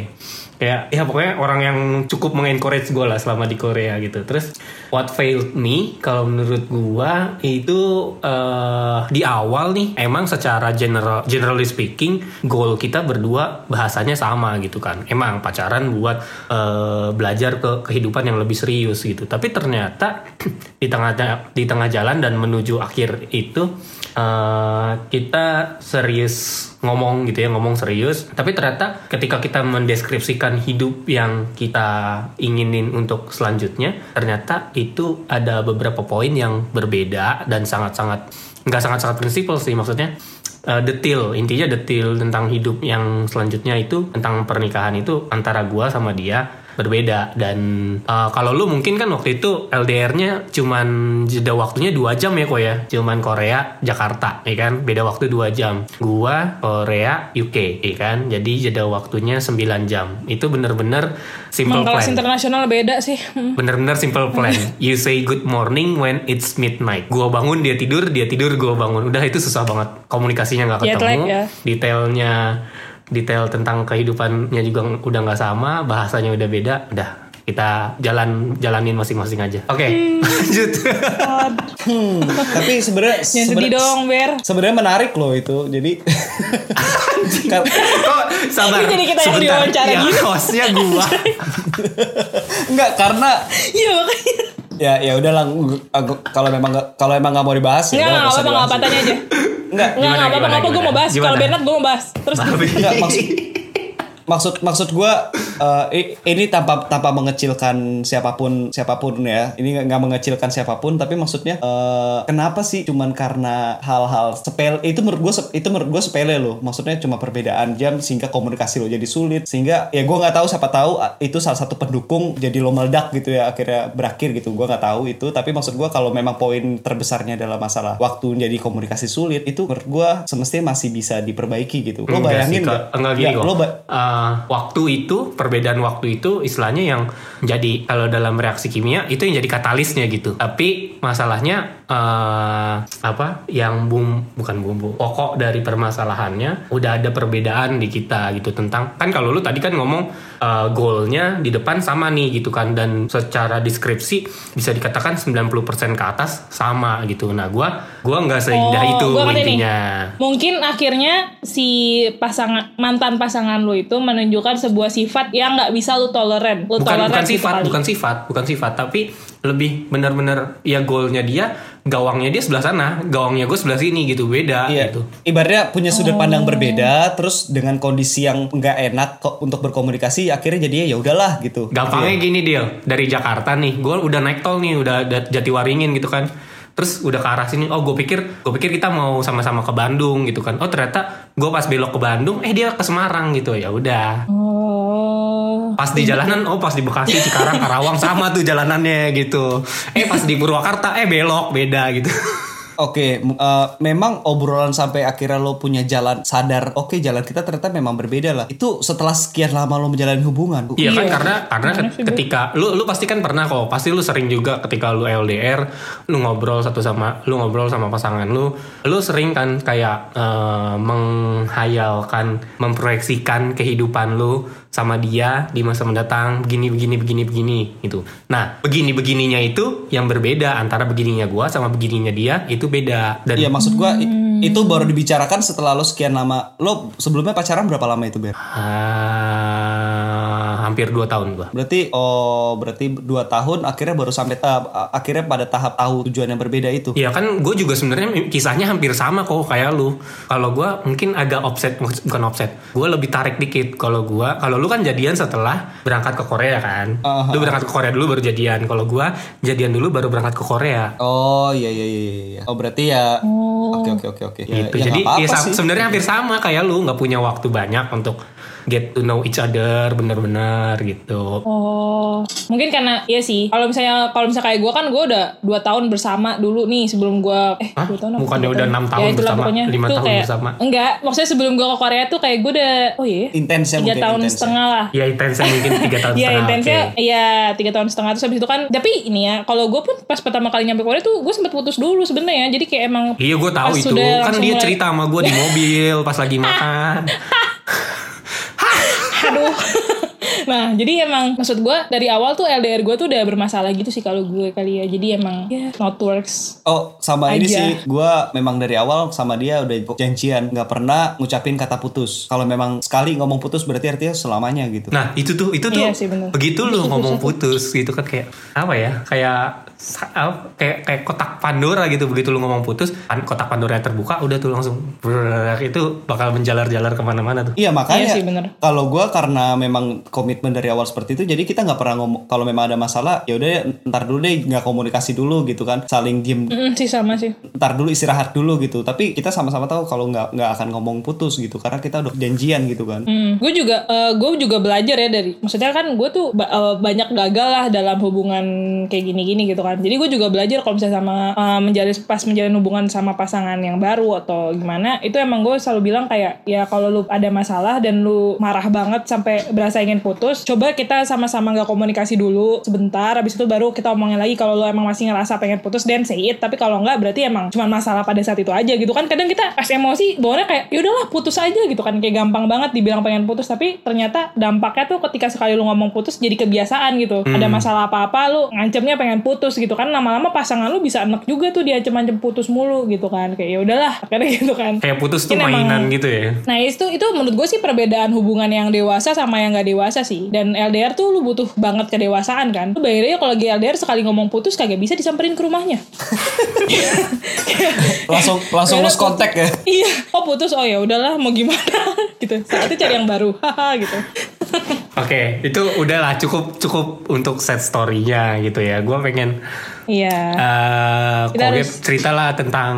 kayak ya pokoknya orang yang cukup mengencourage gue lah selama di Korea gitu. Terus what failed me kalau menurut gue itu eh, di awal nih emang secara general generally speaking goal kita berdua bahasanya sama gitu kan. Emang pacaran buat eh, belajar ke kehidupan yang lebih serius gitu. Tapi ternyata di tengah di tengah jalan dan menuju akhir itu eh, kita serius ngomong gitu ya ngomong serius. Tapi ternyata ketika kita mendeskripsikan hidup yang kita inginin untuk selanjutnya ternyata itu ada beberapa poin yang berbeda dan sangat-sangat nggak sangat-sangat prinsipal sih. Maksudnya eh, detail intinya detail tentang hidup yang selanjutnya itu tentang pernikahan itu antara gua sama dia berbeda. Dan eh, kalau lu mungkin kan waktu itu LDR-nya cuman jeda waktunya dua jam ya kok ya. Cuman Korea Jakarta ya kan? Beda waktu dua jam. Gua Korea UK ya kan? Jadi jeda waktunya 9 jam. Itu bener-bener simple
Emang kelas
plan.
internasional beda sih.
Bener-bener simple plan. You say good morning when it's midnight. Gua bangun dia tidur dia tidur gua bangun. Udah itu susah banget. Komunikasinya nggak
Jet lag
ketemu.
ya.
detailnya detail tentang kehidupannya juga udah nggak sama bahasanya udah beda udah kita jalan jalanin masing-masing aja oke lanjut
Hmm, tapi sebenarnya
sedih
sebenarnya-
dong, Ber.
Sebenarnya menarik loh itu. Jadi
kok sabar
jadi kita yang
sebentar.
diwawancara
yang
gini.
hostnya gua
enggak karena
Iya makanya.
ya ya udahlah kalau memang kalau emang nggak mau dibahas ya
Enggak, apa-apa, enggak apa
dibahas.
tanya aja.
Enggak,
Enggak, apa-apa, gue mau bahas. Kalau? Bernard gue mau bahas. Terus
Enggak, maksud maksud maksud gue ini tanpa tanpa mengecilkan siapa pun siapa pun ya. Ini nggak- mengecilkan siapa pun tapi maksudnya eh, kenapa sih cuman karena hal-hal sepele itu menurut gue itu menurut gue sepele loh. Maksudnya cuma perbedaan jam sehingga komunikasi lo jadi sulit sehingga ya gue nggak tahu siapa tahu ah, itu salah satu pendukung jadi lo meledak gitu ya akhirnya berakhir gitu. Gue nggak tahu itu tapi maksud gue kalau memang poin terbesarnya adalah masalah waktu jadi komunikasi sulit itu menurut gue semestinya masih bisa diperbaiki gitu. Lo bayangin nggak?
enggak gini
Ya,
kok.
lo ba-
Eh, waktu itu perbedaan waktu itu istilahnya yang jadi kalau dalam reaksi kimia itu yang jadi katalisnya gitu. Tapi masalahnya eh apa yang bum bukan bumbu pokok dari permasalahannya udah ada perbedaan di kita gitu tentang kan kalau lu tadi kan ngomong eh, goalnya di depan sama nih gitu kan dan secara deskripsi bisa dikatakan 90% ke atas sama gitu. Nah gua gua nggak seindah itu
Oh, gua ngerti nih.
intinya.
Mungkin akhirnya si pasangan mantan pasangan lu itu menunjukkan sebuah sifat yang nggak bisa lu toleran. Lu
bukan
toleran
bukan sifat bukan sifat bukan sifat tapi lebih benar-benar ya goalnya dia gawangnya dia sebelah sana gawangnya gue sebelah sini gitu beda
Iya.
gitu
Ibaratnya punya sudut
Oh.
pandang berbeda, terus dengan kondisi yang nggak enak kok untuk berkomunikasi, akhirnya jadinya ya udahlah gitu.
gampangnya gini dia dari Jakarta nih gue udah naik tol nih udah da- Jatiwaringin gitu kan terus udah ke arah sini oh gue pikir gue pikir kita mau sama-sama ke Bandung gitu kan. Oh ternyata gue pas belok ke Bandung eh dia ke Semarang gitu. Ya udah.
Oh.
pas di jalanan oh pas di Bekasi Cikarang Karawang sama tuh jalanannya gitu. Eh pas di Purwakarta eh belok beda gitu
Oke, m- eh, memang obrolan sampai akhirnya lo punya jalan sadar. Oke, jalan kita ternyata memang berbeda lah. Itu setelah sekian lama lo menjalani hubungan.
Iya kan
Iya.
karena karena
sih,
ketika lu lu pasti kan pernah kok pasti lu sering juga ketika lu LDR lu ngobrol satu sama lu ngobrol sama pasangan lu lu sering kan kayak eh, menghayalkan memproyeksikan kehidupan lu sama dia di masa mendatang begini begini begini begini gitu. Nah begini begininya itu yang berbeda antara begininya gua sama begininya dia itu beda dan
Iya, maksud gua i- itu baru dibicarakan setelah lo sekian lama. Lo sebelumnya pacaran berapa lama itu, Ber?
ah, hampir dua tahun gua.
Berarti oh berarti dua tahun akhirnya baru sampai eh, akhirnya pada tahap tahu tujuan yang berbeda itu.
Iya kan gue juga sebenarnya kisahnya hampir sama kok kayak lu. Kalau gue mungkin agak offset bukan offset. Gue lebih tarik dikit kalau gue. Kalau lu kan jadian setelah berangkat ke Korea kan.
Aha.
Lu berangkat ke Korea dulu baru jadian. Kalau gue jadian dulu baru berangkat ke Korea.
Oh iya iya iya iya. Oh berarti ya. Oke oke oke oke. Ya,
gitu.
ya
Jadi ya, sebenarnya hampir sama kayak lu nggak punya waktu banyak untuk get to know each other bener-bener gitu.
Oh, mungkin karena iya sih. Kalau misalnya kalau misalnya kayak gue kan gue udah dua tahun bersama dulu nih sebelum gue eh
Hah?
dua tahun
Bukannya udah enam tahun
Ya,
bersama,
pokoknya.
lima tahun
kayak-
bersama?
Enggak, maksudnya sebelum gue ke Korea tuh kayak gue udah oh iya
Intens ya
tiga tahun
intens ya.
setengah lah.
Ya intensnya mungkin tiga tahun
Iya
setengah.
intensnya
oke.
iya tiga tahun setengah terus habis itu kan tapi ini ya kalau gue pun pas pertama kali nyampe Korea tuh gue sempet putus dulu sebenarnya jadi kayak emang
Iya gue tahu
pas
itu
sudah
kan
langsung
dia
mulai-
cerita sama gue di mobil pas lagi makan.
aduh nah jadi emang maksud gue dari awal tuh LDR gue tuh udah bermasalah gitu sih kalau gue kali ya jadi emang ya not works
Oh sama ini
Aja.
sih, gua memang dari awal sama dia udah janjian nggak pernah ngucapin kata putus. Kalau memang sekali ngomong putus berarti artinya selamanya gitu.
Nah itu tuh itu tuh
Iya sih, bener.
begitu lu ngomong
putus.
gitu kan kayak apa ya kayak kayak kayak kotak Pandora gitu begitu lu ngomong putus pan- kotak Pandora terbuka udah tuh langsung brrrr, itu bakal menjalar-jalar ke mana-mana tuh.
Iya makanya
Iya sih, bener.
kalau gua karena memang komitmen dari awal seperti itu, jadi kita nggak pernah ngomong kalau memang ada masalah ya udah ntar dulu deh nggak komunikasi dulu gitu kan, saling diem
Mm, sih sama sih
ntar dulu istirahat dulu gitu. Tapi kita sama-sama tahu kalau nggak nggak akan ngomong putus gitu karena kita udah janjian gitu kan.
Hmm, gue juga gue juga belajar ya dari maksudnya kan gue tuh eh, banyak gagal lah dalam hubungan kayak gini-gini gitu kan jadi gue juga belajar kalau misalnya sama eh, menjalin pas menjalin hubungan sama pasangan yang baru atau gimana itu emang gue selalu bilang kayak ya kalau lu ada masalah dan lu marah banget sampai berasa ingin putus coba kita sama-sama nggak komunikasi dulu sebentar habis itu baru kita omongin lagi kalau lu emang masih ngerasa pengen putus dan say it. Tapi kalau nggak berarti emang cuma masalah pada saat itu aja gitu kan. Kadang kita pas emosi bawanya kayak ya udahlah putus aja gitu kan. Kayak gampang banget dibilang pengen putus tapi ternyata dampaknya tuh ketika sekali lu ngomong putus jadi kebiasaan gitu. Ada masalah apa-apa lu ngancemnya pengen putus gitu kan lama-lama pasangan lu bisa enek juga tuh diancem-ancem putus mulu gitu kan kayak ya udahlah akhirnya gitu kan
Kayak putus tuh
Mungkin emang-
mainan gitu ya.
Nah itu itu menurut gue sih perbedaan hubungan yang dewasa sama yang gak dewasa sih. Dan LDR tuh lu butuh banget kedewasaan kan. Lu bayangin aja kalau lagi LDR sekali ngomong putus kagak bisa disamperin ke rumahnya.
Langsung langsung lost contact ya.
iya. Oh putus oh ya udahlah mau gimana gitu. Saatnya cari yang baru. Haha gitu.
Oke, itu udahlah cukup cukup untuk set story-nya gitu ya. Gue pengen
Iya. Kita
Koget
harus-
ceritalah tentang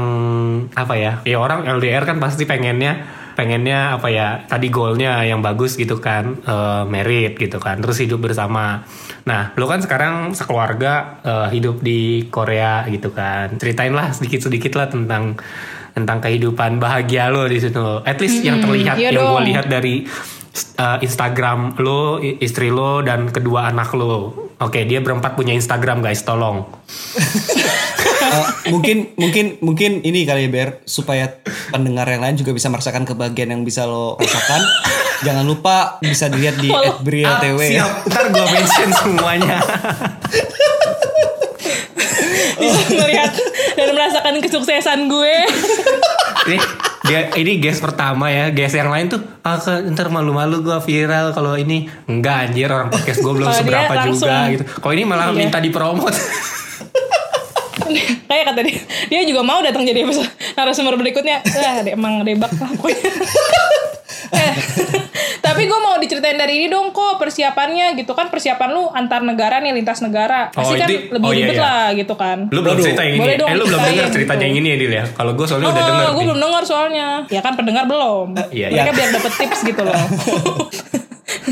apa ya? Ya orang LDR kan pasti pengennya pengennya apa ya? Tadi goalnya yang bagus gitu kan, eh merit gitu kan, terus hidup bersama. Nah, lo kan sekarang sekeluarga eh, hidup di Korea gitu kan. Ceritain lah sedikit-sedikit lah tentang tentang kehidupan bahagia lo di situ. At least yang terlihat
iya
yang gue lihat dari uh, Instagram lo, istri lo dan kedua anak lo. Oke, dia berempat punya Instagram guys, tolong.
Eh, mungkin mungkin mungkin ini kali ya Ber supaya pendengar yang lain juga bisa merasakan kebahagiaan yang bisa lo rasakan. Jangan lupa bisa dilihat di
Walau-
@bria_tw
Ah, siap, ntar gue mention semuanya.
Bisa melihat dan merasakan kesuksesan gue.
Ini dia ini guys pertama ya, guys yang lain tuh ah ke- ntar malu-malu gue viral kalau ini enggak anjir orang podcast gue belum seberapa
langsung-
juga gitu. Kalau ini malah
Iya.
minta dipromot.
Kayak kata dia, dia juga mau datang jadi episode narasumber berikutnya. Wah, dia emang debak lah pokoknya. Eh, tapi gue mau diceritain dari ini dong kok persiapannya gitu kan persiapan lu antar negara nih lintas negara pasti
Oh,
kan
itu-
lebih
oh, iya,
ribet
iya.
lah gitu kan
Lu belum cerita yang ini. Ya? eh lu belum dengar ceritanya
gitu.
yang ini ya Dil ya. Kalau gue soalnya
Oh,
udah denger.
gue
nih.
belum dengar soalnya. Ya kan pendengar belum.
Iya,
Mereka
iya.
biar dapet tips gitu loh.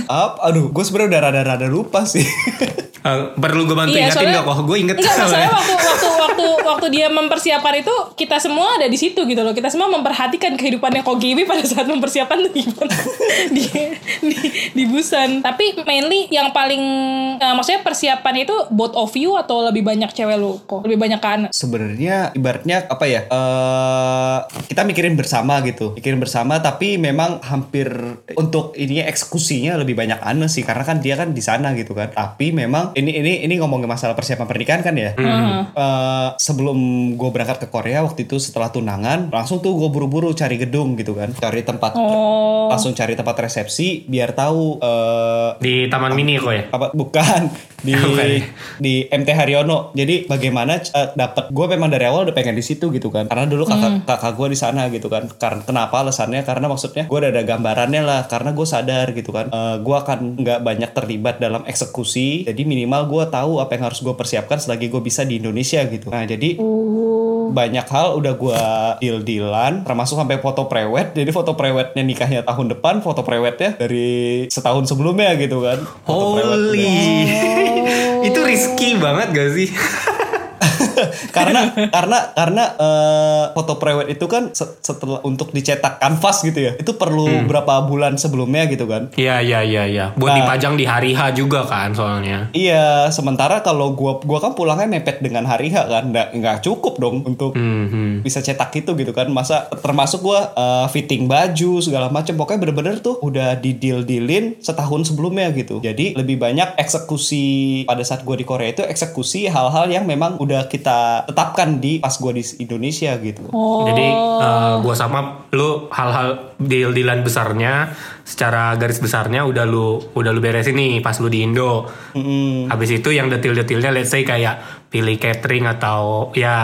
Up, aduh, gue sebenarnya udah rada-rada lupa sih.
Eh, perlu gue bantu
Iya,
ingatin
soalnya-
gak kok? Gue inget
Enggak,
soalnya.
waktu waktu waktu waktu dia mempersiapkan itu kita semua ada di situ gitu loh. Kita semua memperhatikan kehidupannya Kogimi pada saat mempersiapkan tuh gimana di, di di Busan. Tapi mainly yang paling eh, maksudnya persiapan itu both of you atau lebih banyak cewek lu kok? Lebih banyak kan?
sebenarnya ibaratnya apa ya eh kita mikirin bersama gitu mikirin bersama tapi memang hampir untuk ini eksekusinya lebih banyak Ane sih karena kan dia kan di sana gitu kan tapi memang ini ini ini ngomongin masalah persiapan pernikahan kan ya Eh, sebelum gue berangkat ke Korea waktu itu setelah tunangan langsung tuh gue buru-buru cari gedung gitu kan cari tempat
Oh.
langsung cari tempat resepsi biar tahu eh
Di Taman Mini kok ya?
apa bukan di
ya?
di MT Haryono. Jadi bagaimana uh, dapat gue memang dari awal udah pengen di situ gitu kan. Karena dulu kakak kakak gue di sana gitu kan. Karena kenapa alasannya? Karena maksudnya gue udah ada gambarannya lah. Karena gue sadar gitu kan. Uh, gue akan nggak banyak terlibat dalam eksekusi. Jadi minimal gue tahu apa yang harus gue persiapkan selagi gue bisa di Indonesia gitu. Nah jadi banyak hal udah gua deal dealan termasuk sampai foto prewed. Jadi foto prewednya nikahnya tahun depan foto prewednya dari setahun sebelumnya gitu kan. Foto
Holy. Itu risky banget gak sih?
karena karena karena eh, foto prewed itu kan se- setelah untuk dicetak kanvas gitu ya itu perlu berapa bulan sebelumnya gitu kan
Iya iya iya iya. Buat dipajang di hari H juga kan soalnya.
Iya, sementara kalau gua gua kan pulangnya mepet dengan hari H kan, nggak nggak cukup dong untuk
Hmm, hmm.
bisa cetak itu gitu kan. Masa termasuk gua eh, fitting baju segala macam, pokoknya bener-bener tuh udah di deal dealin setahun sebelumnya gitu. Jadi lebih banyak eksekusi pada saat gua di Korea itu eksekusi hal-hal yang memang udah kita tetapkan di pas gua di Indonesia gitu.
Oh.
Jadi eh, gua sama lu hal-hal deal-dealan besarnya secara garis besarnya udah lu udah lu beresin nih pas lu di Indo.
Mm-mm.
Habis itu yang detil-detilnya let's say kayak pilih catering atau ya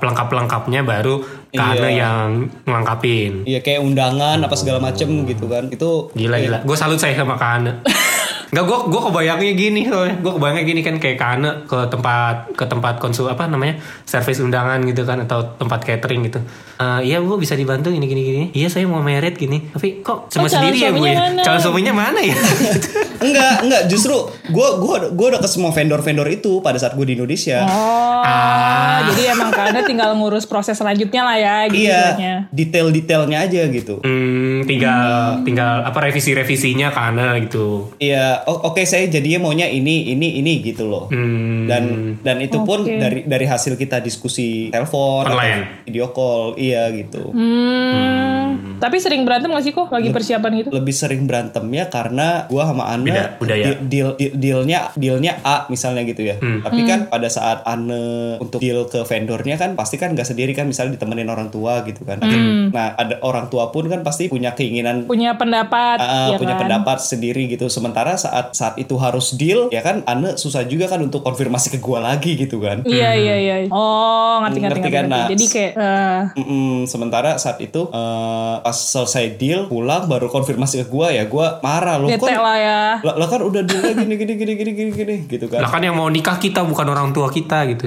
pelengkap-pelengkapnya baru ke
Iya.
Yang ngelengkapin.
Iya kayak undangan apa segala macem gitu kan. Itu
Gila gila. Gue salut saya sama Kana. Enggak gue gue kebayangnya gini soalnya. Gue kebayangnya gini kan kayak Kana ke tempat ke tempat konsul apa namanya? servis undangan gitu kan atau tempat catering gitu. Eh iya Bu bisa dibantu gini gini gini. Iya saya mau merit gini. Tapi kok cuma
Oh,
sendiri ya Bu ya?
mana?
Calon suaminya mana ya?
enggak enggak justru gua gua gua udah ke semua vendor-vendor itu pada saat gua di Indonesia.
Oh,
Ah.
jadi emang karena tinggal ngurus proses selanjutnya lah ya gitu.
Iya, detail-detailnya aja gitu.
hmm, tinggal tinggal apa revisi-revisinya Kana gitu.
Iya, o- oke saya jadinya maunya ini, ini, ini gitu loh.
Hmm.
Dan dan itu pun
Oke.
dari dari hasil kita diskusi telepon
Online.
video call, iya gitu.
Hmm. Tapi sering berantem gak sih kok lagi persiapan gitu?
Lebih sering berantemnya karena gua sama
Beda budaya.
deal, deal deal- dealnya dealnya A misalnya gitu ya.
Hmm.
Tapi kan pada saat Ane untuk deal ke vendornya kan pasti kan nggak sendiri kan misalnya ditemenin orang tua gitu kan. Nah ada orang tua pun kan pasti punya keinginan
Punya pendapat,
Ah,
ya
punya
kan?
pendapat sendiri gitu. Sementara saat saat itu harus deal, ya kan Ane susah juga kan untuk konfirmasi ke gua lagi gitu kan.
Iya iya iya. Oh ngerti ngerti
Ngerti
ngerti.
kan,
ngerti.
nah.
Jadi kayak eh,
Mm-mm, sementara saat itu eh, pas selesai deal pulang baru konfirmasi ke gua ya gua marah loh
bete
kan
lah ya.
lah lah kan udah deal gini gini gini gini gini gini gitu kan
Lah kan yang mau nikah kita bukan orang tua kita gitu.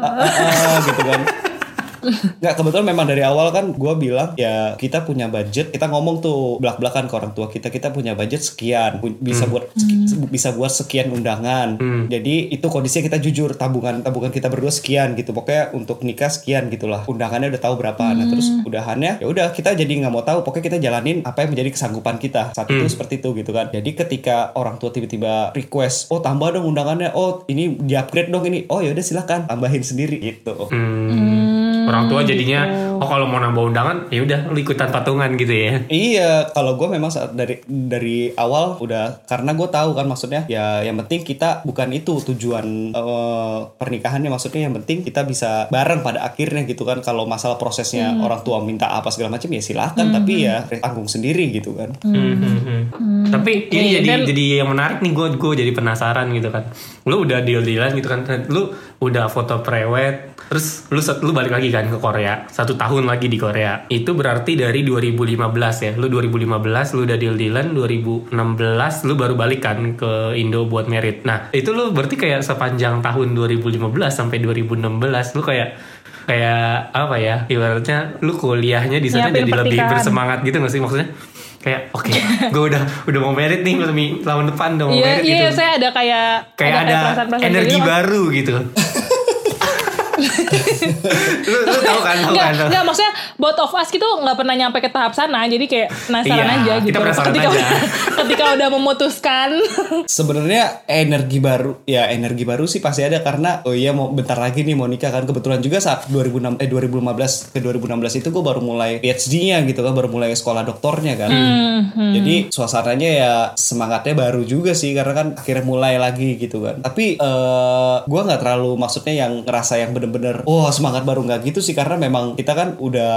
Ah, ah, gitu kan Nggak, kebetulan memang dari awal kan gue bilang ya kita punya budget kita ngomong tuh belak belakan ke orang tua kita kita punya budget sekian pu- bisa buat seki- bisa buat sekian undangan. Jadi itu kondisinya kita jujur tabungan tabungan kita berdua sekian gitu pokoknya untuk nikah sekian gitulah. Undangannya udah tahu berapa. Nah terus udahannya ya udah kita jadi nggak mau tahu pokoknya kita jalanin apa yang menjadi kesanggupan kita. Saat itu seperti itu gitu kan. Jadi ketika orang tua tiba-tiba request oh tambah dong undangannya. Oh ini di upgrade dong ini. Oh ya udah silahkan tambahin sendiri. Gitu.
Hmm. Orang tua jadinya oh kalau mau nambah undangan ya udah lu ikutan patungan gitu ya.
Iya, kalau gue memang saat dari dari awal udah karena gue tahu kan maksudnya ya yang penting kita bukan itu tujuan eh, pernikahannya maksudnya yang penting kita bisa bareng pada akhirnya gitu kan kalau masalah prosesnya orang tua minta apa segala macam ya silahkan tapi ya tanggung sendiri gitu kan.
Hmm, hmm, hmm. Tapi ini
Oke,
jadi
dan-
jadi yang menarik nih gue gue jadi penasaran gitu kan. Lu udah deal dealan gitu kan. Lu udah foto prewed terus lu lu balik lagi kan ke Korea satu tahun lagi di Korea. Itu berarti dari 2015 ya. Lu 2015 lu udah deal dealan 2016 lu baru balik kan ke Indo buat merit. Nah itu lu berarti kayak sepanjang tahun 2015 sampai 2016 lu kayak kayak apa ya? Ibaratnya lu kuliahnya di sana jadi lebih bersemangat gitu gak sih maksudnya kayak oke gue udah udah mau merit nih tahun depan udah mau
Iya
merit
iya
gitu.
saya ada kayak
kayak ada,
perasaan-perasaan
energi
gitu.
baru gitu lu, lu tahu kan, tahu
Enggak,
kan.
enggak maksudnya both of us gitu nggak pernah nyampe ke tahap sana. Jadi kayak penasaran
Iya,
aja
kita
gitu.
penasaran
ketika
aja.
udah ketika udah memutuskan.
Sebenarnya energi baru ya energi baru sih pasti ada karena oh iya mau bentar lagi nih mau nikah kan kebetulan juga saat 2006 eh 2015 ke 2016 itu gue baru mulai PhD-nya gitu kan baru mulai sekolah doktornya kan. Jadi suasananya ya semangatnya baru juga sih karena kan akhirnya mulai lagi gitu kan. Tapi eh gue nggak terlalu maksudnya yang ngerasa yang bener-bener oh semangat baru nggak gitu sih karena memang kita kan udah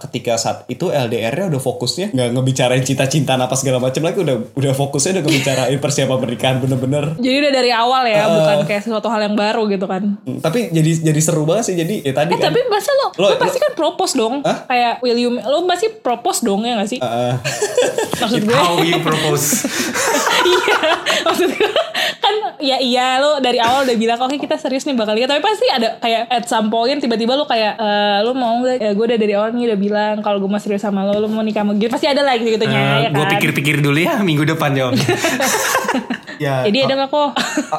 ketika saat itu LDR-nya udah fokusnya nggak ngebicarain cinta-cintaan apa segala macam lagi udah udah fokusnya udah ngebicarain persiapan pernikahan bener-bener
Jadi udah dari awal ya, bukan kayak sesuatu hal yang baru gitu kan.
Hmm, tapi jadi jadi seru banget sih jadi ya tadi
Eh
kan
tapi masa lo, lo,
Lo-
pasti kan propose dong.
Hah?
Kayak will you, lo pasti propose dong ya gak sih?
Eh,
Maksud gue.
How you propose?
iya maksud gue kan ya iya lo dari awal udah bilang oke kita serius nih bakal nikah tapi pasti ada kayak at some point tiba-tiba lo kayak eh, lo mau nggak? Ya gue udah dari awal nih udah bilang kalau gue mau serius sama lo lo mau nikah sama gue pasti ada lah gitu gitunya ya
gue
kan?
pikir-pikir dulu ya minggu depan jawabnya.
ya
jadi ada nggak kok?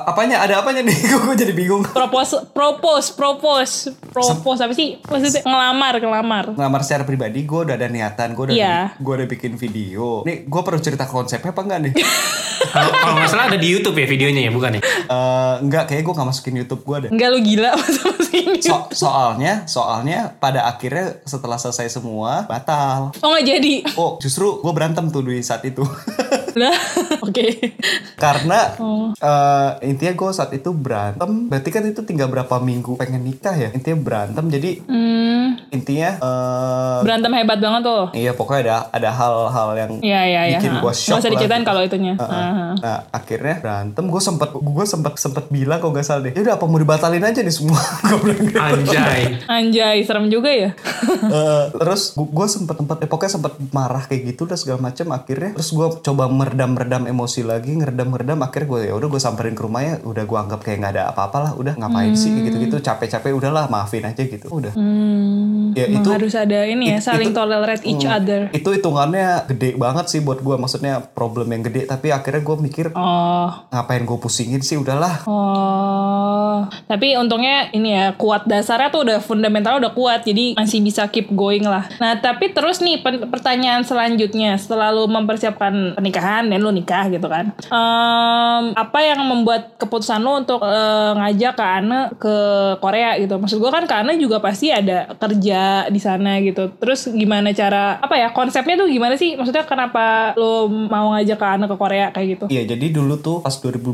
apanya? Ada apanya nih? Gue jadi bingung.
Propose propose propose propose apa sih? Maksudnya ngelamar ngelamar.
Ngelamar secara pribadi gue udah ada niatan gue udah
Iya.
gue udah bikin video. Nih gue perlu cerita konsepnya apa enggak nih?
Kalau nggak salah ada di YouTube ya videonya ya, bukan ya?
Eh, enggak kayak gue gak masukin YouTube gue deh.
Enggak lo gila. Masa ini
So- soalnya soalnya pada akhirnya setelah selesai semua batal.
Oh nggak jadi.
Oh justru gue berantem tuh di saat itu.
Lah oke.
Karena
Oh.
eh, intinya gue saat itu berantem. Berarti kan itu tinggal berapa minggu pengen nikah ya? Intinya berantem jadi
hmm,
intinya eh,
berantem hebat banget tuh
iya pokoknya ada ada hal-hal yang
Iya iya iya.
bikin gue
Nggak
shock
usah
lah
diceritain
gitu.
kalau itunya. Aha.
Nah akhirnya berantem gue sempet gue sempet sempet bilang kalau gak salah deh ya udah apa mau dibatalin aja nih semua gue bilang gitu.
Anjay.
Anjay, serem juga ya.
Eh, terus gue sempet sempet eh, pokoknya sempet marah kayak gitu dan segala macam akhirnya terus gue coba meredam meredam emosi lagi ngeredam meredam akhirnya gue ya udah gue samperin ke rumahnya udah gue anggap kayak nggak ada apa-apa lah udah ngapain sih kayak gitu gitu capek-capek udahlah maafin aja gitu udah
Hmm,
Ya,
emang
itu-
harus ada ini ya,
it-
saling
itu-
tolerate each other.
itu hitungannya gede banget sih buat gue maksudnya problem yang gede tapi akhirnya gue mikir
Oh,
ngapain gue pusingin sih udahlah
oh. Tapi untungnya ini ya kuat dasarnya tuh udah fundamental udah kuat, jadi masih bisa keep going lah. Nah tapi terus nih pertanyaan selanjutnya setelah lu mempersiapkan pernikahan dan lu nikah gitu kan, Em, apa yang membuat keputusan lu untuk eh, ngajak ke Ane ke Korea gitu? Maksud gue kan ke Ane juga pasti ada kerja di sana gitu. Terus gimana cara apa ya konsepnya tuh gimana sih? Maksudnya kenapa lu mau ngajak ke Ane ke Korea kayak gitu?
Iya jadi dulu tuh pas 2015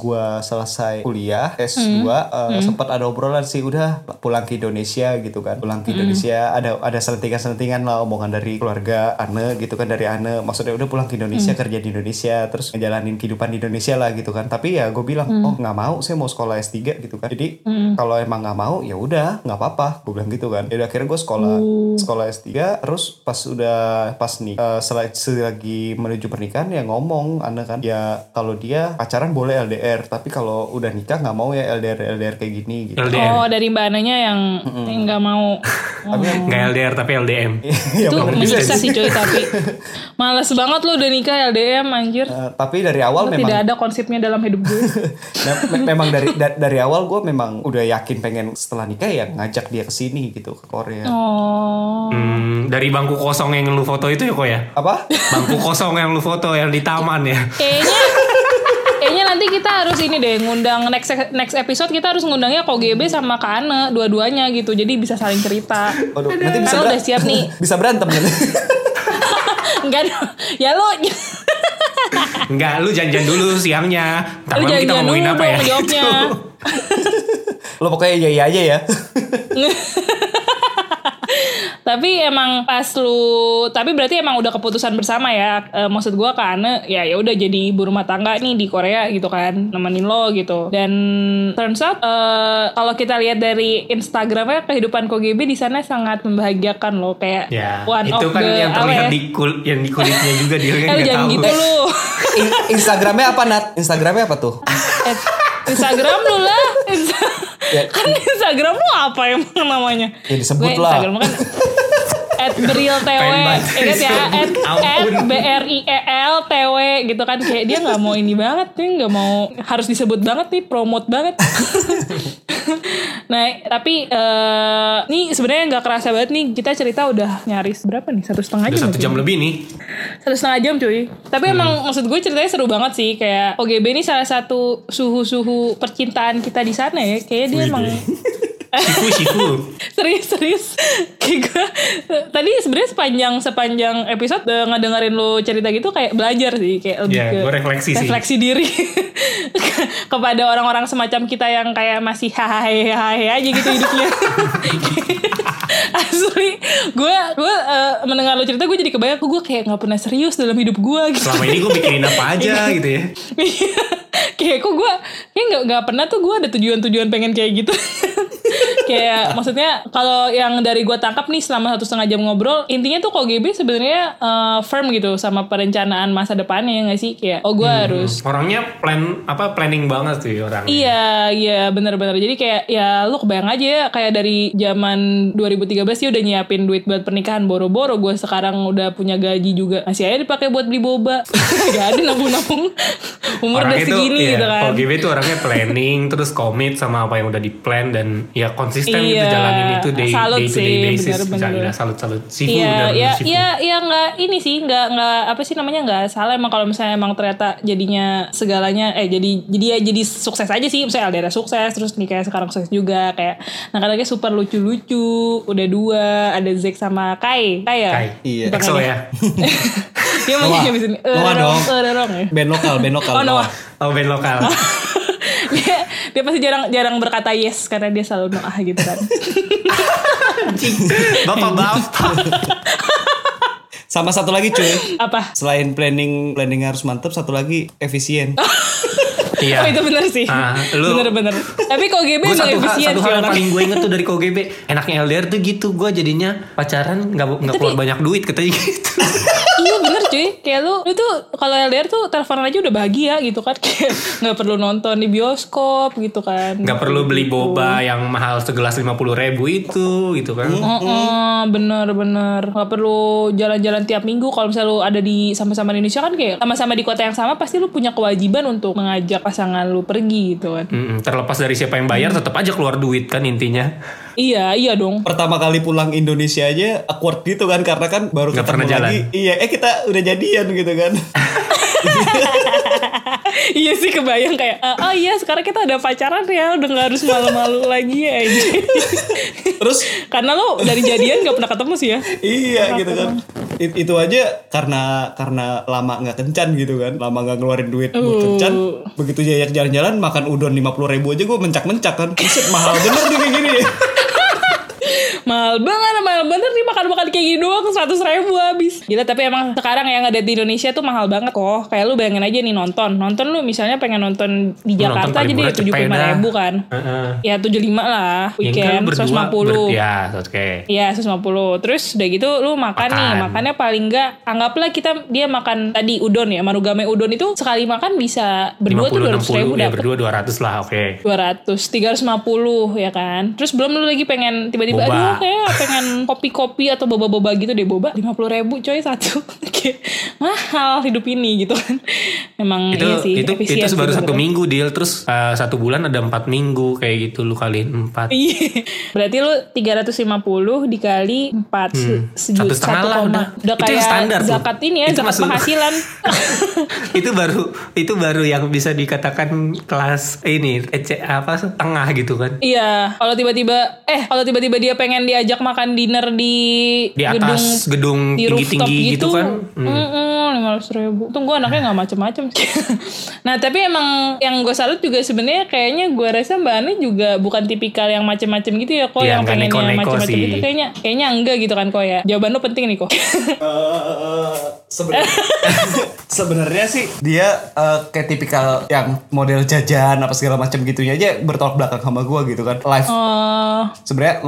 gue selesai kuliah S2 eh, sempat ada obrolan sih udah pulang ke Indonesia gitu kan. Pulang ke Indonesia ada ada selentingan-selentingan lah omongan dari keluarga Ane gitu kan dari Ane maksudnya udah pulang ke Indonesia kerja di Indonesia terus ngejalanin kehidupan di Indonesia lah gitu kan. Tapi ya gue bilang oh nggak mau saya mau sekolah S3 gitu kan. Jadi kalau emang nggak mau ya udah nggak apa-apa gue bilang gitu kan. Jadi akhirnya gue sekolah sekolah S3 terus pas udah pas nih eh, setelah selagi menuju pernikahan ya ngomong Ane kan ya kalau dia pacaran boleh LDR tapi kalau udah nikah nggak mau ya LDR LDR kayak gini gitu
LDR.
Oh dari mbak Ananya yang nggak mau.
tapi yang
Nggak LDR tapi LDM.
ya
itu menyiksa
sih.
coy tapi males banget lu udah nikah LDM anjir.
Eh, tapi dari awal memang
Tidak ada konsepnya dalam hidup gue.
Nah, me- memang dari da- dari awal gue memang udah yakin pengen setelah nikah ya ngajak dia ke sini gitu ke Korea
Oh.
Hmm, dari bangku kosong yang lu foto itu ya kok ya?
apa
Bangku kosong yang lu foto yang di taman ya?
Kayaknya kayaknya nanti kita harus ini deh ngundang next next episode kita harus ngundangnya KGB sama Kane dua-duanya gitu. Jadi bisa saling cerita.
Waduh, nanti bisa
udah siap nih.
bisa berantem kan
Enggak dong. Ya lu
Enggak, lu janjian dulu siangnya. Ntar
lu
malam kita
janjian dulu
ngomongin apa
dong
ya?
jawabnya.
lo pokoknya iya iya aja ya
tapi emang pas lu tapi berarti emang udah keputusan bersama ya. Eh, maksud gua karena ya ya udah jadi ibu rumah tangga nih di Korea gitu kan nemenin lo gitu. Dan turns out eh, kalau kita lihat dari Instagramnya kehidupan KGB di sana sangat membahagiakan lo kayak
Ya,
one
itu
of
kan
the
yang terlihat
ya?
di kul yang di kulitnya juga dia kan
jangan
tahu.
gitu lu.
In- Instagramnya apa Nat? Instagramnya apa tuh
Instagram lu lah Insta-
Ya.
kan Instagram lu apa emang namanya
Ya, disebut
Gue
lah.
Instagram kan at beril tw ingat ya? at, at b r i e l t w gitu kan. Kayak dia nggak mau ini banget dia nggak mau harus disebut banget nih promote banget. Nah tapi eh nih sebenarnya nggak kerasa banget nih kita cerita udah nyaris berapa nih? Satu setengah jam
satu
ya,
jam
cuy?
lebih nih.
satu setengah jam cuy. Tapi emang
Hmm.
maksud gue ceritanya seru banget sih kayak OGB ini salah satu suhu-suhu percintaan kita di sana ya. Kayaknya dia emang
Shifu, shifu.
serius serius kayak gue tadi sebenarnya sepanjang sepanjang episode eh, ngedengerin lo cerita gitu kayak belajar sih kayak lebih
Iya,
ke
gue refleksi sih.
refleksi diri kepada orang-orang semacam kita yang kayak masih hahaha aja gitu hidupnya asli gue gue eh, mendengar lo cerita gue jadi kebayang gue kayak nggak pernah serius dalam hidup gue gitu
Selama ini gue mikirin apa aja gitu ya.
Iya. kayak kok gue kayak nggak nggak pernah tuh gue ada tujuan-tujuan pengen kayak gitu kayak maksudnya kalau yang dari gue tangkap nih selama satu setengah jam ngobrol intinya tuh kok GB sebenarnya eh, firm gitu sama perencanaan masa depannya ya nggak sih kayak oh gue harus
Orangnya plan apa planning banget sih orang.
Iya, iya benar-benar. Jadi kayak ya lu kebayang aja ya kayak dari zaman 2013 sih udah nyiapin duit buat pernikahan boro-boro. Gue sekarang udah punya gaji juga. Masih aja dipakai buat beli boba. Gak ada nabung-nabung. Umur udah
Orangnya tuh,
segini
iya,
gitu kan.
OGB tuh orangnya planning, terus komit sama apa yang udah di plan dan ya konsisten gitu
Iya,
jalanin itu day,
salut
day to day
sih,
basis.
benar-benar.
Gila, salut salut. Sifu
Iya,
udah
iya,
Sifu.
iya, iya nggak ini sih, nggak nggak apa sih namanya nggak salah emang kalau misalnya emang ternyata jadinya segalanya, eh jadi jadi ya jadi sukses aja sih, misalnya Aldera sukses, terus nih kayak sekarang sukses juga kayak, nah kadang super lucu-lucu, udah dua, ada Zack sama Kai, Kai ya,
Kai.
Iya.
EXO ya.
Dia mau nyanyi abis ini, eh,
Noah dong.
eh, ya.
Band lokal, band lokal.
Oh Noah.
Oh band lokal.
dia, pasti jarang jarang berkata yes karena dia selalu Noah gitu kan.
Bapak-bapak.
Sama satu lagi cuy.
apa?
Selain planning planning harus mantep, satu lagi efisien.
Iya.
Oh itu bener sih.
Ah, lu-
Bener-bener. Tapi kok GB
Gue
emang
satu hal, satu hal yang paling gue inget tuh dari KOGB Enaknya LDR tuh gitu Gue jadinya pacaran nggak nggak keluar banyak duit katanya gitu.
Iya bener cuy. Kayak lu lu tuh kalau LDR tuh teleponan aja udah bahagia gitu kan. Kayak nggak perlu nonton di bioskop gitu kan.
Nggak perlu beli boba yang mahal segelas lima puluh ribu itu gitu kan.
Oh, oh, bener bener nggak perlu jalan-jalan tiap minggu. Kalau misalnya lu ada di sama-sama di Indonesia kan kayak sama-sama di kota yang sama pasti lu punya kewajiban untuk mengajak pasangan lu pergi gitu kan
Mm-mm, terlepas dari siapa yang bayar tetap aja keluar duit kan intinya
iya iya dong
Pertama kali pulang Indonesia aja awkward gitu kan karena kan baru
Nggak
ketemu
pernah jalan.
lagi. Iya, eh kita udah jadian gitu kan.
iya sih kebayang kayak "Ah, oh iya sekarang kita udah pacaran ya udah nggak harus malu-malu lagi ya
Terus?
Karena lo dari jadian nggak pernah ketemu sih ya.
Iya gitu kan. It- itu aja karena karena lama nggak kencan gitu kan. Lama nggak ngeluarin duit buat
Uh.
kencan. Begitu jajak jalan-jalan makan udon lima puluh ribu aja gue mencak-mencak kan. Buset, mahal bener nih kayak gini. ya
mahal banget mahal bener nih makan makan kayak gini doang seratus ribu habis. Gila tapi emang sekarang yang ada di Indonesia tuh mahal banget kok. Kayak lu bayangin aja nih nonton. Nonton lu misalnya pengen nonton di Jakarta aja
murah
tujuh puluh
Cepeda.
ribu kan.
Heeh.
ya tujuh lima lah
kan
weekend seratus lima puluh.
ya oke
Iya 150 Terus udah gitu lu makan, nih
Makan.
Makannya paling enggak Anggaplah kita Dia makan tadi udon ya Marugame udon itu Sekali makan bisa Berdua tuh 200 ribu
60 ya
dapet.
berdua 200 lah oke.
200 350 ya kan? Terus belum lu lagi pengen Tiba-tiba
Boba.
Kayak pengen kopi-kopi Atau boba-boba gitu deh Boba 50 ribu coy satu Mahal hidup ini gitu kan Emang
itu
iya sih
itu itu baru satu
bener.
minggu deal terus eh, satu bulan ada empat minggu kayak gitu lu kaliin empat
Iya. Berarti lu 350 dikali 4
Hmm.
sejuta
Satu setengah lah udah.
Udah kayak
standar tuh.
zakat ini ya,
Itu
zakat
masuk-
penghasilan.
itu baru itu baru yang bisa dikatakan kelas ini ece, apa tengah gitu kan
iya, kalau tiba-tiba eh kalau tiba-tiba dia pengen diajak makan dinner di
di atas gedung
di rooftop
tinggi-tinggi gitu, kan
lima ratus ribu. Tuh gue anaknya nggak macem-macem. nah tapi emang yang gue salut juga sebenarnya kayaknya gue rasa mbak Ani juga bukan tipikal yang macem-macem gitu ya kok
Iya,
yang pengen yang macem-macem
sih.
gitu kayaknya kayaknya enggak gitu kan kok ya. Jawaban lu penting nih kok.
Eh, sebenarnya sebenarnya sih dia eh, kayak tipikal yang model jajan apa segala macam gitunya aja bertolak belakang sama gua gitu kan life
Oh,
sebenarnya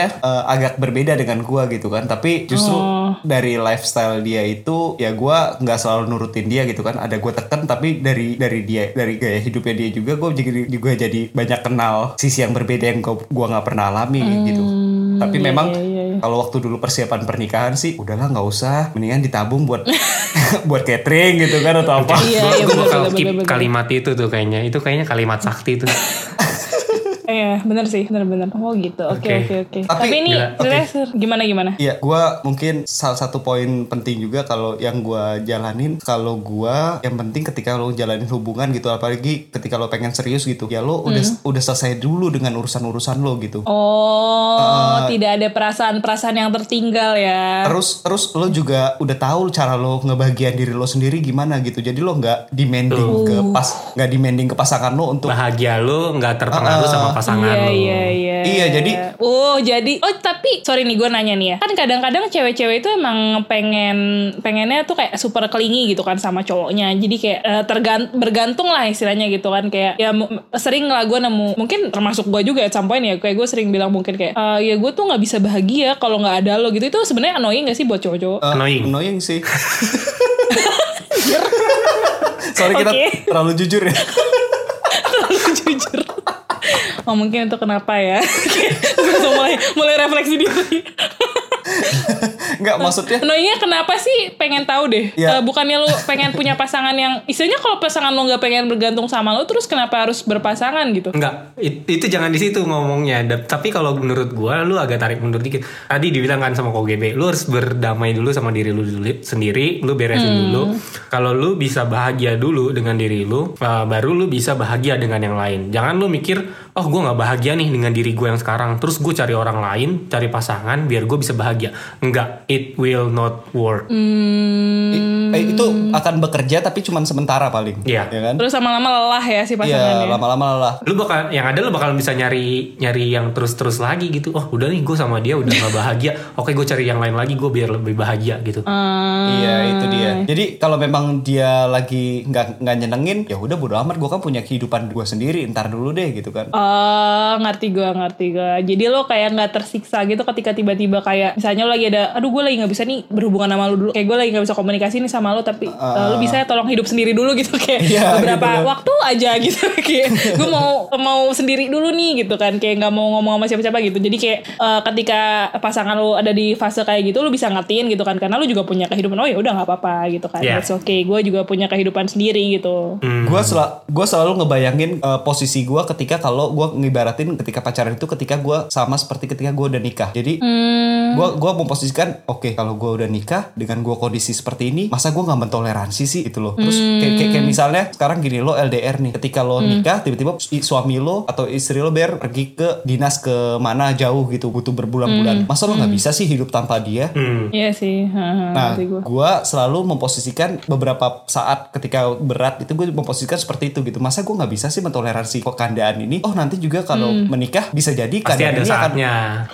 eh, agak berbeda dengan gua gitu kan tapi justru
Oh.
dari lifestyle dia itu ya gua nggak selalu nurutin dia gitu kan ada gua tekan tapi dari dari dia dari gaya hidupnya dia juga gua jadi juga jadi banyak kenal sisi yang berbeda yang gua gua nggak pernah alami gitu tapi memang
iya, iya.
kalau waktu dulu persiapan pernikahan sih udahlah nggak usah, mendingan ditabung buat buat catering gitu kan atau apa.
Iya,
gue
iya,
gue bakal keep kalimat itu tuh kayaknya. Itu kayaknya kalimat sakti tuh.
Iya, bener sih, bener-bener. Oh gitu. Oke,
Oke.
oke, oke.
Tapi-
Tapi ini
oke.
ceritanya gimana gimana?
Iya, gua mungkin salah satu poin penting juga kalau yang gua jalanin kalau gua yang penting ketika lo jalanin hubungan gitu apalagi ketika lo pengen serius gitu ya lo udah udah selesai dulu dengan urusan-urusan lo gitu.
Oh, tidak ada perasaan-perasaan yang tertinggal ya.
Terus terus lo juga udah tahu cara lo ngebagian diri lo sendiri gimana gitu. Jadi lo nggak demanding ke pas nggak demanding ke pasangan lo untuk
Bahagia lu nggak terpengaruh sama pasangan
Iya,
lu.
iya, iya.
Iya, jadi-
Oh, jadi oh tapi sorry nih gue nanya nih ya. Kan kadang-kadang cewek-cewek itu emang pengen pengennya tuh kayak super kelingi gitu kan sama cowoknya. Jadi kayak eh, tergan bergantung lah istilahnya gitu kan kayak ya sering lah gue nemu mungkin termasuk gue juga at some point ya kayak gue sering bilang mungkin kayak "Eh, ya gue tuh nggak bisa bahagia kalau nggak ada lo gitu. Itu sebenarnya annoying gak sih buat cowok-cowok?
Eh,
Annoying.
annoying sih. Sorry kita terlalu jujur ya.
Terlalu jujur. Oh mungkin itu kenapa ya Langsung mulai, mulai refleksi diri
Nggak maksudnya
Annoyingnya kenapa sih pengen tahu deh
Ya.
Eh, Bukannya lu pengen punya pasangan yang Istilahnya kalau pasangan lu gak pengen bergantung sama lu Terus kenapa harus berpasangan gitu
Enggak, it- itu jangan di situ ngomongnya. Da- Tapi kalau menurut gua, lu agak tarik mundur dikit. Tadi dibilang kan sama KGB, lu harus berdamai dulu sama diri lu dulu sendiri, lu beresin dulu. Kalau lu bisa bahagia dulu dengan diri lu, uh, baru lu bisa bahagia dengan yang lain. Jangan lu mikir, oh gua nggak bahagia nih dengan diri gue yang sekarang, terus gue cari orang lain, cari pasangan biar gue bisa bahagia. Enggak, it will not work.
Hmm.
Eh, itu akan bekerja tapi cuma sementara paling.
Iya.
Ya kan?
Terus lama-lama lelah ya si
Iya,
pasangannya
lama-lama lelah.
lu bakal yang ada lu bakal bisa nyari nyari yang terus-terus lagi gitu oh udah nih gue sama dia udah gak bahagia oke gue cari yang lain lagi gue biar lebih bahagia gitu
Hmm.
Iya itu dia. Jadi kalau memang dia lagi nggak nggak nyenengin, ya udah bodo amat. Gue kan punya kehidupan gue sendiri. Ntar dulu deh gitu kan.
Oh, ngerti gue, ngerti gue. Jadi lo kayak nggak tersiksa gitu ketika tiba-tiba kayak misalnya lo lagi ada, aduh gue lagi nggak bisa nih berhubungan sama lo dulu. Kayak gue lagi nggak bisa komunikasi nih sama lo, tapi eh, lo bisa ya tolong hidup sendiri dulu gitu kayak
Iya,
beberapa
gitu
waktu aja gitu. kayak gue mau mau sendiri dulu nih gitu kan, kayak nggak mau ngomong sama siapa-siapa gitu. Jadi kayak eh, ketika pasangan lo ada di fase kayak gitu, lo bisa ngertiin gitu kan, karena lo juga punya kehidupan. Oh ya udah nggak apa-apa gitu kan.
Iya.
It's okay. Gue juga punya kehidupan sendiri gitu.
Hmm.
Gue sel gua selalu ngebayangin eh, posisi gue ketika kalau gue ngibaratin ketika pacaran itu ketika gue sama seperti ketika gue udah nikah. Jadi
Hmm.
gue gua memposisikan oke kalau gue udah nikah dengan gue kondisi seperti ini masa gue nggak mentoleransi sih itu loh terus kayak, kayak, kayak misalnya sekarang gini lo LDR nih ketika lo nikah tiba-tiba suami lo atau istri lo ber pergi ke dinas ke mana jauh gitu butuh berbulan-bulan masa lo nggak bisa sih hidup tanpa dia
Hmm.
Iya sih. Haha,
Nah,
ngerti gue.
gue selalu memposisikan beberapa saat ketika berat itu gue memposisikan seperti itu gitu. Masa gue nggak bisa sih mentoleransi kekandaan ini? Oh nanti juga kalau menikah bisa jadi
pasti ada
ini akan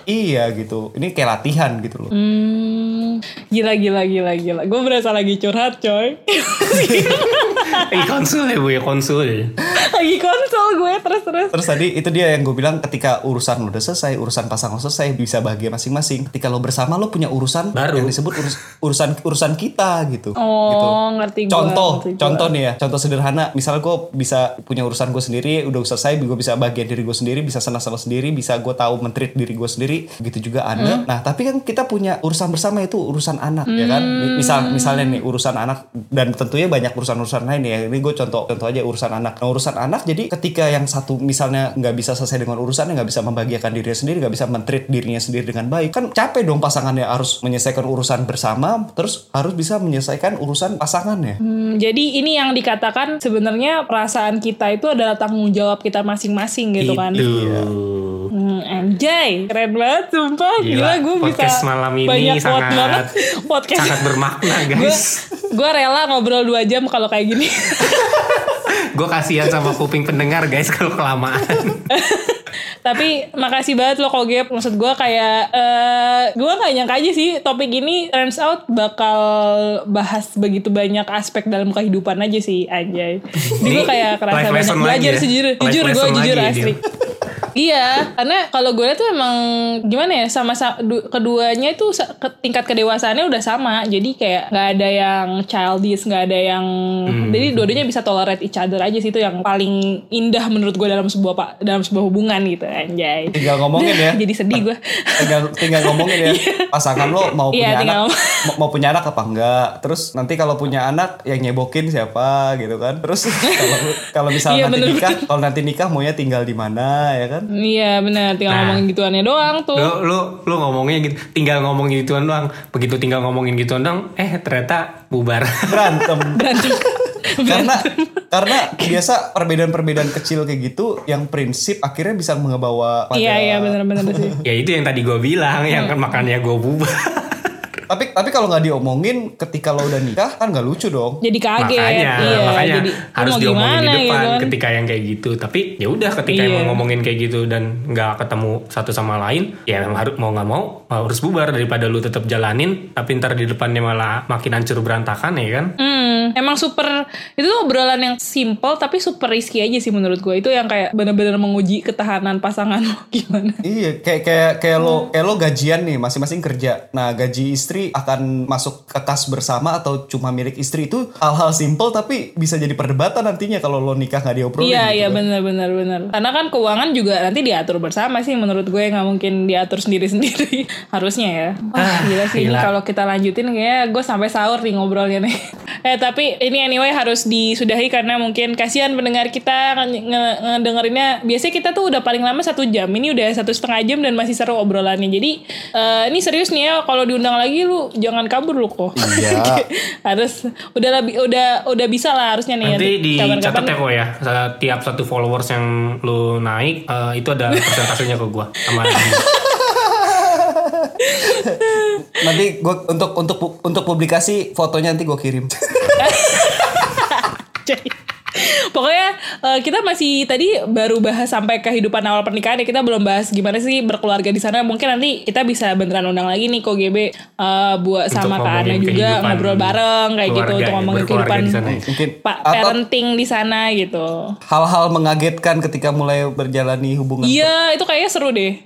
iya gitu. Ini kayak latihan gitu loh.
Hmm, gila gila gila gila. Gue berasa lagi curhat coy.
eh konsul ya bu ya konsul
lagi konsol gue terus terus.
Terus tadi itu dia yang gue bilang ketika urusan lo udah selesai, urusan pasangan lo selesai, bisa bahagia masing-masing. Ketika lo bersama lo punya urusan
Baru.
yang disebut urus- urusan urusan kita gitu.
Oh
gitu.
ngerti gue.
contoh
ngerti gua.
contoh nih ya contoh sederhana misalnya gue bisa punya urusan gue sendiri udah selesai gue bisa bagian diri gue sendiri bisa senang-senang sendiri bisa gue tahu mentreat diri gue sendiri begitu juga anda nah tapi kan kita punya urusan bersama itu urusan anak ya kan Mi- misal misalnya nih urusan anak dan tentunya banyak urusan-urusan lain ya ini gue contoh contoh aja urusan anak nah urusan anak jadi ketika yang satu misalnya nggak bisa selesai dengan urusannya nggak bisa membahagiakan dirinya sendiri nggak bisa mentreat dirinya sendiri dengan baik kan capek dong pasangannya harus menyelesaikan urusan bersama terus harus bisa menyelesaikan urusan pasangannya
Hmm, jadi ini yang dikatakan sebenarnya perasaan kita itu adalah tanggung jawab kita masing-masing gitu kan.
itu
Hmm, anjay, keren banget sumpah. Gila,
Gila,
gue bisa
podcast malam ini
banyak
sangat-
banget. Podcast
sangat bermakna
gue
guys
gue rela ngobrol dua jam kalau kayak gini.
gue kasihan sama kuping pendengar guys kalau kelamaan
Tapi makasih banget lo Kogep. Maksud gue kayak eh gue gak nyangka aja sih topik ini turns out bakal bahas begitu banyak aspek dalam kehidupan aja sih anjay. Jadi gue kayak kerasa banyak belajar
ya.
sih jujur.
Life
Jujur gue jujur asli. Iya, karena kalau gue tuh emang gimana ya sama, sa- du- keduanya itu ke- tingkat kedewasaannya udah sama. Jadi kayak nggak ada yang childish, nggak ada yang jadi dua-duanya bisa tolerate each other aja sih itu yang paling indah menurut gue dalam sebuah pak dalam sebuah hubungan gitu anjay.
Tinggal ngomongin ya.
jadi sedih gue.
tinggal tinggal ngomongin ya pasangan lo mau
Iya,
punya anak mau, mau punya anak apa enggak terus nanti kalau punya anak yang nyebokin siapa gitu kan terus kalau kalau misalnya
Iya,
nanti
bener.
nikah kalau nanti nikah maunya tinggal di mana ya kan
Iya benar, tinggal
Nah.
ngomongin gituannya doang tuh.
Lu, lu, lu ngomongnya gitu, tinggal ngomongin gituan doang. Begitu tinggal ngomongin gituan doang, eh ternyata bubar.
berantem
Berantem.
karena karena biasa perbedaan-perbedaan kecil kayak gitu yang prinsip akhirnya bisa mengebawa pada
Iya iya benar-benar sih.
ya itu yang tadi gue bilang, yang kan makanya gue bubar.
Tapi tapi kalau nggak diomongin ketika lo udah nikah kan nggak lucu dong
Jadi kaget.
makanya,
iya,
makanya
jadi,
harus
mau
diomongin
gimana
di depan
gitu kan.
ketika yang kayak gitu. Tapi ya udah ketika
Iya.
emang ngomongin kayak gitu dan nggak ketemu satu sama lain, ya emang harus mau nggak mau harus bubar daripada lu tetap jalanin, tapi ntar di depannya malah makin hancur berantakan ya kan?
Hmm, emang super itu tuh obrolan yang simple tapi super risky aja sih menurut gue. Itu yang kayak benar-benar menguji ketahanan pasangan lo gimana.
Iya, kayak kayak kayak lo kayak lo gajian nih masing-masing kerja. Nah, gaji istri akan masuk ke kas bersama atau cuma milik istri itu hal-hal simple tapi bisa jadi perdebatan nantinya kalau lo nikah nggak diobrolin.
Iya
gitu
iya
kan.
benar benar benar. Karena kan keuangan juga nanti diatur bersama sih menurut gue nggak mungkin diatur sendiri sendiri harusnya ya. Wah
Ah,
gila sih kalau kita lanjutin kayak gue sampai sahur nih ngobrolnya nih. eh tapi ini anyway harus disudahi karena mungkin kasihan pendengar kita nge- nge- ngedengerinnya. Biasanya kita tuh udah paling lama satu jam. Ini udah satu setengah jam dan masih seru obrolannya. Jadi eh, ini serius nih ya kalau diundang lagi lu jangan kabur lu kok.
Iya.
harus udah lebih udah udah bisa lah harusnya nih
Nanti
Kapan-kapan-
dicatat ya kok ya, tiap satu followers yang lu naik, eh, itu ada persentasenya ke gue sama
Nanti gue untuk untuk untuk publikasi fotonya nanti gue kirim.
Pokoknya eh, kita masih tadi baru bahas sampai kehidupan awal pernikahan ya kita belum bahas gimana sih berkeluarga di sana. Mungkin nanti kita bisa beneran undang lagi nih kok GB eh, buat
Untuk
sama Kak Ana juga ngobrol bareng kayak gitu untuk
ya,
ngomongin kehidupan
di sana ya.
Mungkin
pa-
atau
parenting di sana gitu.
hal-hal mengagetkan ketika mulai berjalani hubungan.
Iya, itu kayaknya seru deh.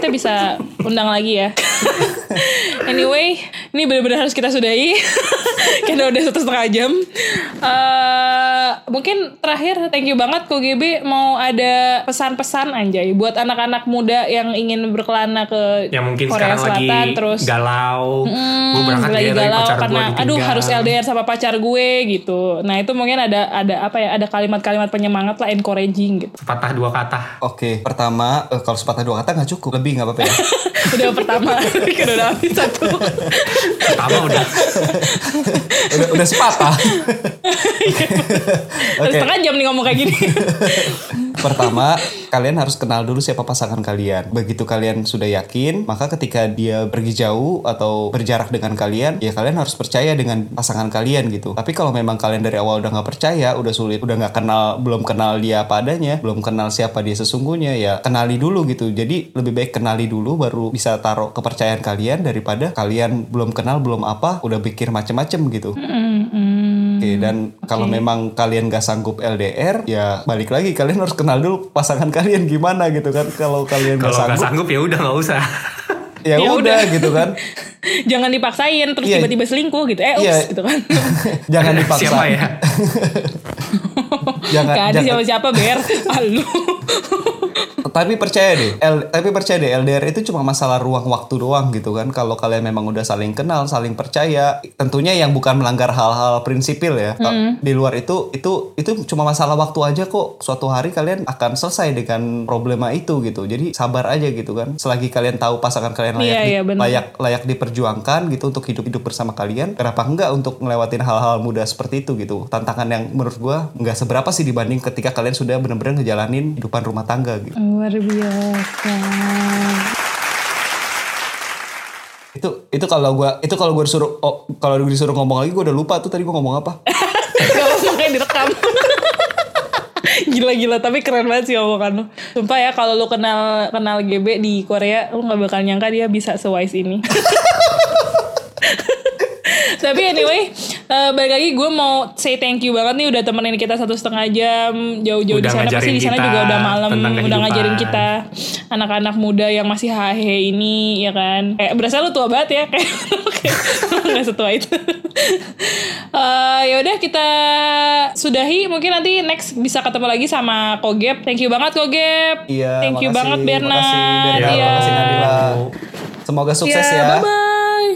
kita bisa undang lagi ya. anyway, ini benar-benar harus kita sudahi. Karena udah satu setengah jam. Eh, mungkin terakhir, thank you banget kok GB mau ada pesan-pesan anjay buat anak-anak muda yang ingin berkelana ke
yang mungkin
Korea
sekarang
Selatan
lagi
terus
galau,
Hmm,
gue berangkat
lagi
ya
galau
pacar gue
karena
ditinggal.
aduh harus LDR sama pacar gue gitu. Nah, itu mungkin ada ada apa ya? Ada kalimat-kalimat penyemangat lah encouraging gitu.
Patah dua kata.
Oke, pertama eh, kalau sepatah dua kata nggak cukup, lebih nggak apa-apa ya.
udah pertama. Kan udah habis satu.
Pertama udah.
Udah udah sepatah.
Udah setengah jam nih ngomong kayak gini
Pertama, kalian harus kenal dulu siapa pasangan kalian. Begitu kalian sudah yakin, maka ketika dia pergi jauh atau berjarak dengan kalian, ya kalian harus percaya dengan pasangan kalian gitu. Tapi kalau memang kalian dari awal udah nggak percaya, udah sulit, udah nggak kenal, belum kenal dia apa adanya, belum kenal siapa dia sesungguhnya, ya kenali dulu gitu. Jadi lebih baik kenali dulu, baru bisa taruh kepercayaan kalian daripada kalian belum kenal, belum apa, udah pikir macem-macem gitu. Oke, dan kalau memang kalian gak sanggup LDR, ya balik lagi kalian harus kenal dulu pasangan kalian gimana gitu kan. Kalau kalian gak
kalau nggak
sanggup,
sanggup ya udah nggak usah.
ya
Ya
udah gitu kan.
jangan dipaksain terus
Iya.
tiba-tiba selingkuh gitu eh ups
Iya.
gitu kan
Jangan dipaksa.
Siapa ya?
Jangan,
gak ada
jangan-
siapa-siapa ber Alu
tapi percaya deh, L- tapi percaya deh LDR itu cuma masalah ruang waktu doang gitu kan. Kalau kalian memang udah saling kenal, saling percaya, tentunya yang bukan melanggar hal-hal prinsipil ya. Di luar itu itu itu cuma masalah waktu aja kok. Suatu hari kalian akan selesai dengan problema itu gitu. Jadi sabar aja gitu kan. Selagi kalian tahu pasangan kalian layak
Iya,
di-
iya, bener.
layak layak diperjuangkan gitu untuk hidup-hidup bersama kalian. Kenapa enggak untuk ngelewatin hal-hal mudah seperti itu gitu. Tantangan yang menurut gua nggak seberapa sih dibanding ketika kalian sudah benar-benar ngejalanin hidupan rumah tangga gitu.
Luar biasa.
Itu itu kalau gua itu kalau gua disuruh oh, kalau gua disuruh ngomong lagi gua udah lupa tuh tadi gua ngomong apa.
Gak apa makanya direkam. Gila-gila tapi keren banget sih omongan lu. Sumpah ya kalau lu kenal kenal GB di Korea Lu gak bakal nyangka dia bisa sewise ini Tapi anyway Eh, balik lagi gue mau say thank you banget nih udah temenin kita satu setengah jam. Jauh-jauh di sana pasti di sana juga udah malam udah ngajarin kita anak-anak muda yang masih hahe ini ya kan? Kayak berasa lu tua banget ya kayak kayak nggak setua itu. Eh, ya udah kita sudahi. Mungkin nanti next bisa ketemu lagi sama Kogep. Thank you banget Kogep.
Iya,
thank you
makasih,
banget Bernard.
Makasih Bernard,
Iya.
makasih Nadila. Semoga sukses ya.
Bye bye.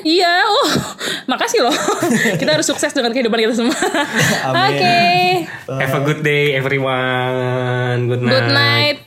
Iya, oh, makasih loh. kita harus sukses dengan kehidupan kita semua. Oke.
Amin.
Have a good day everyone. Good night.
Good night.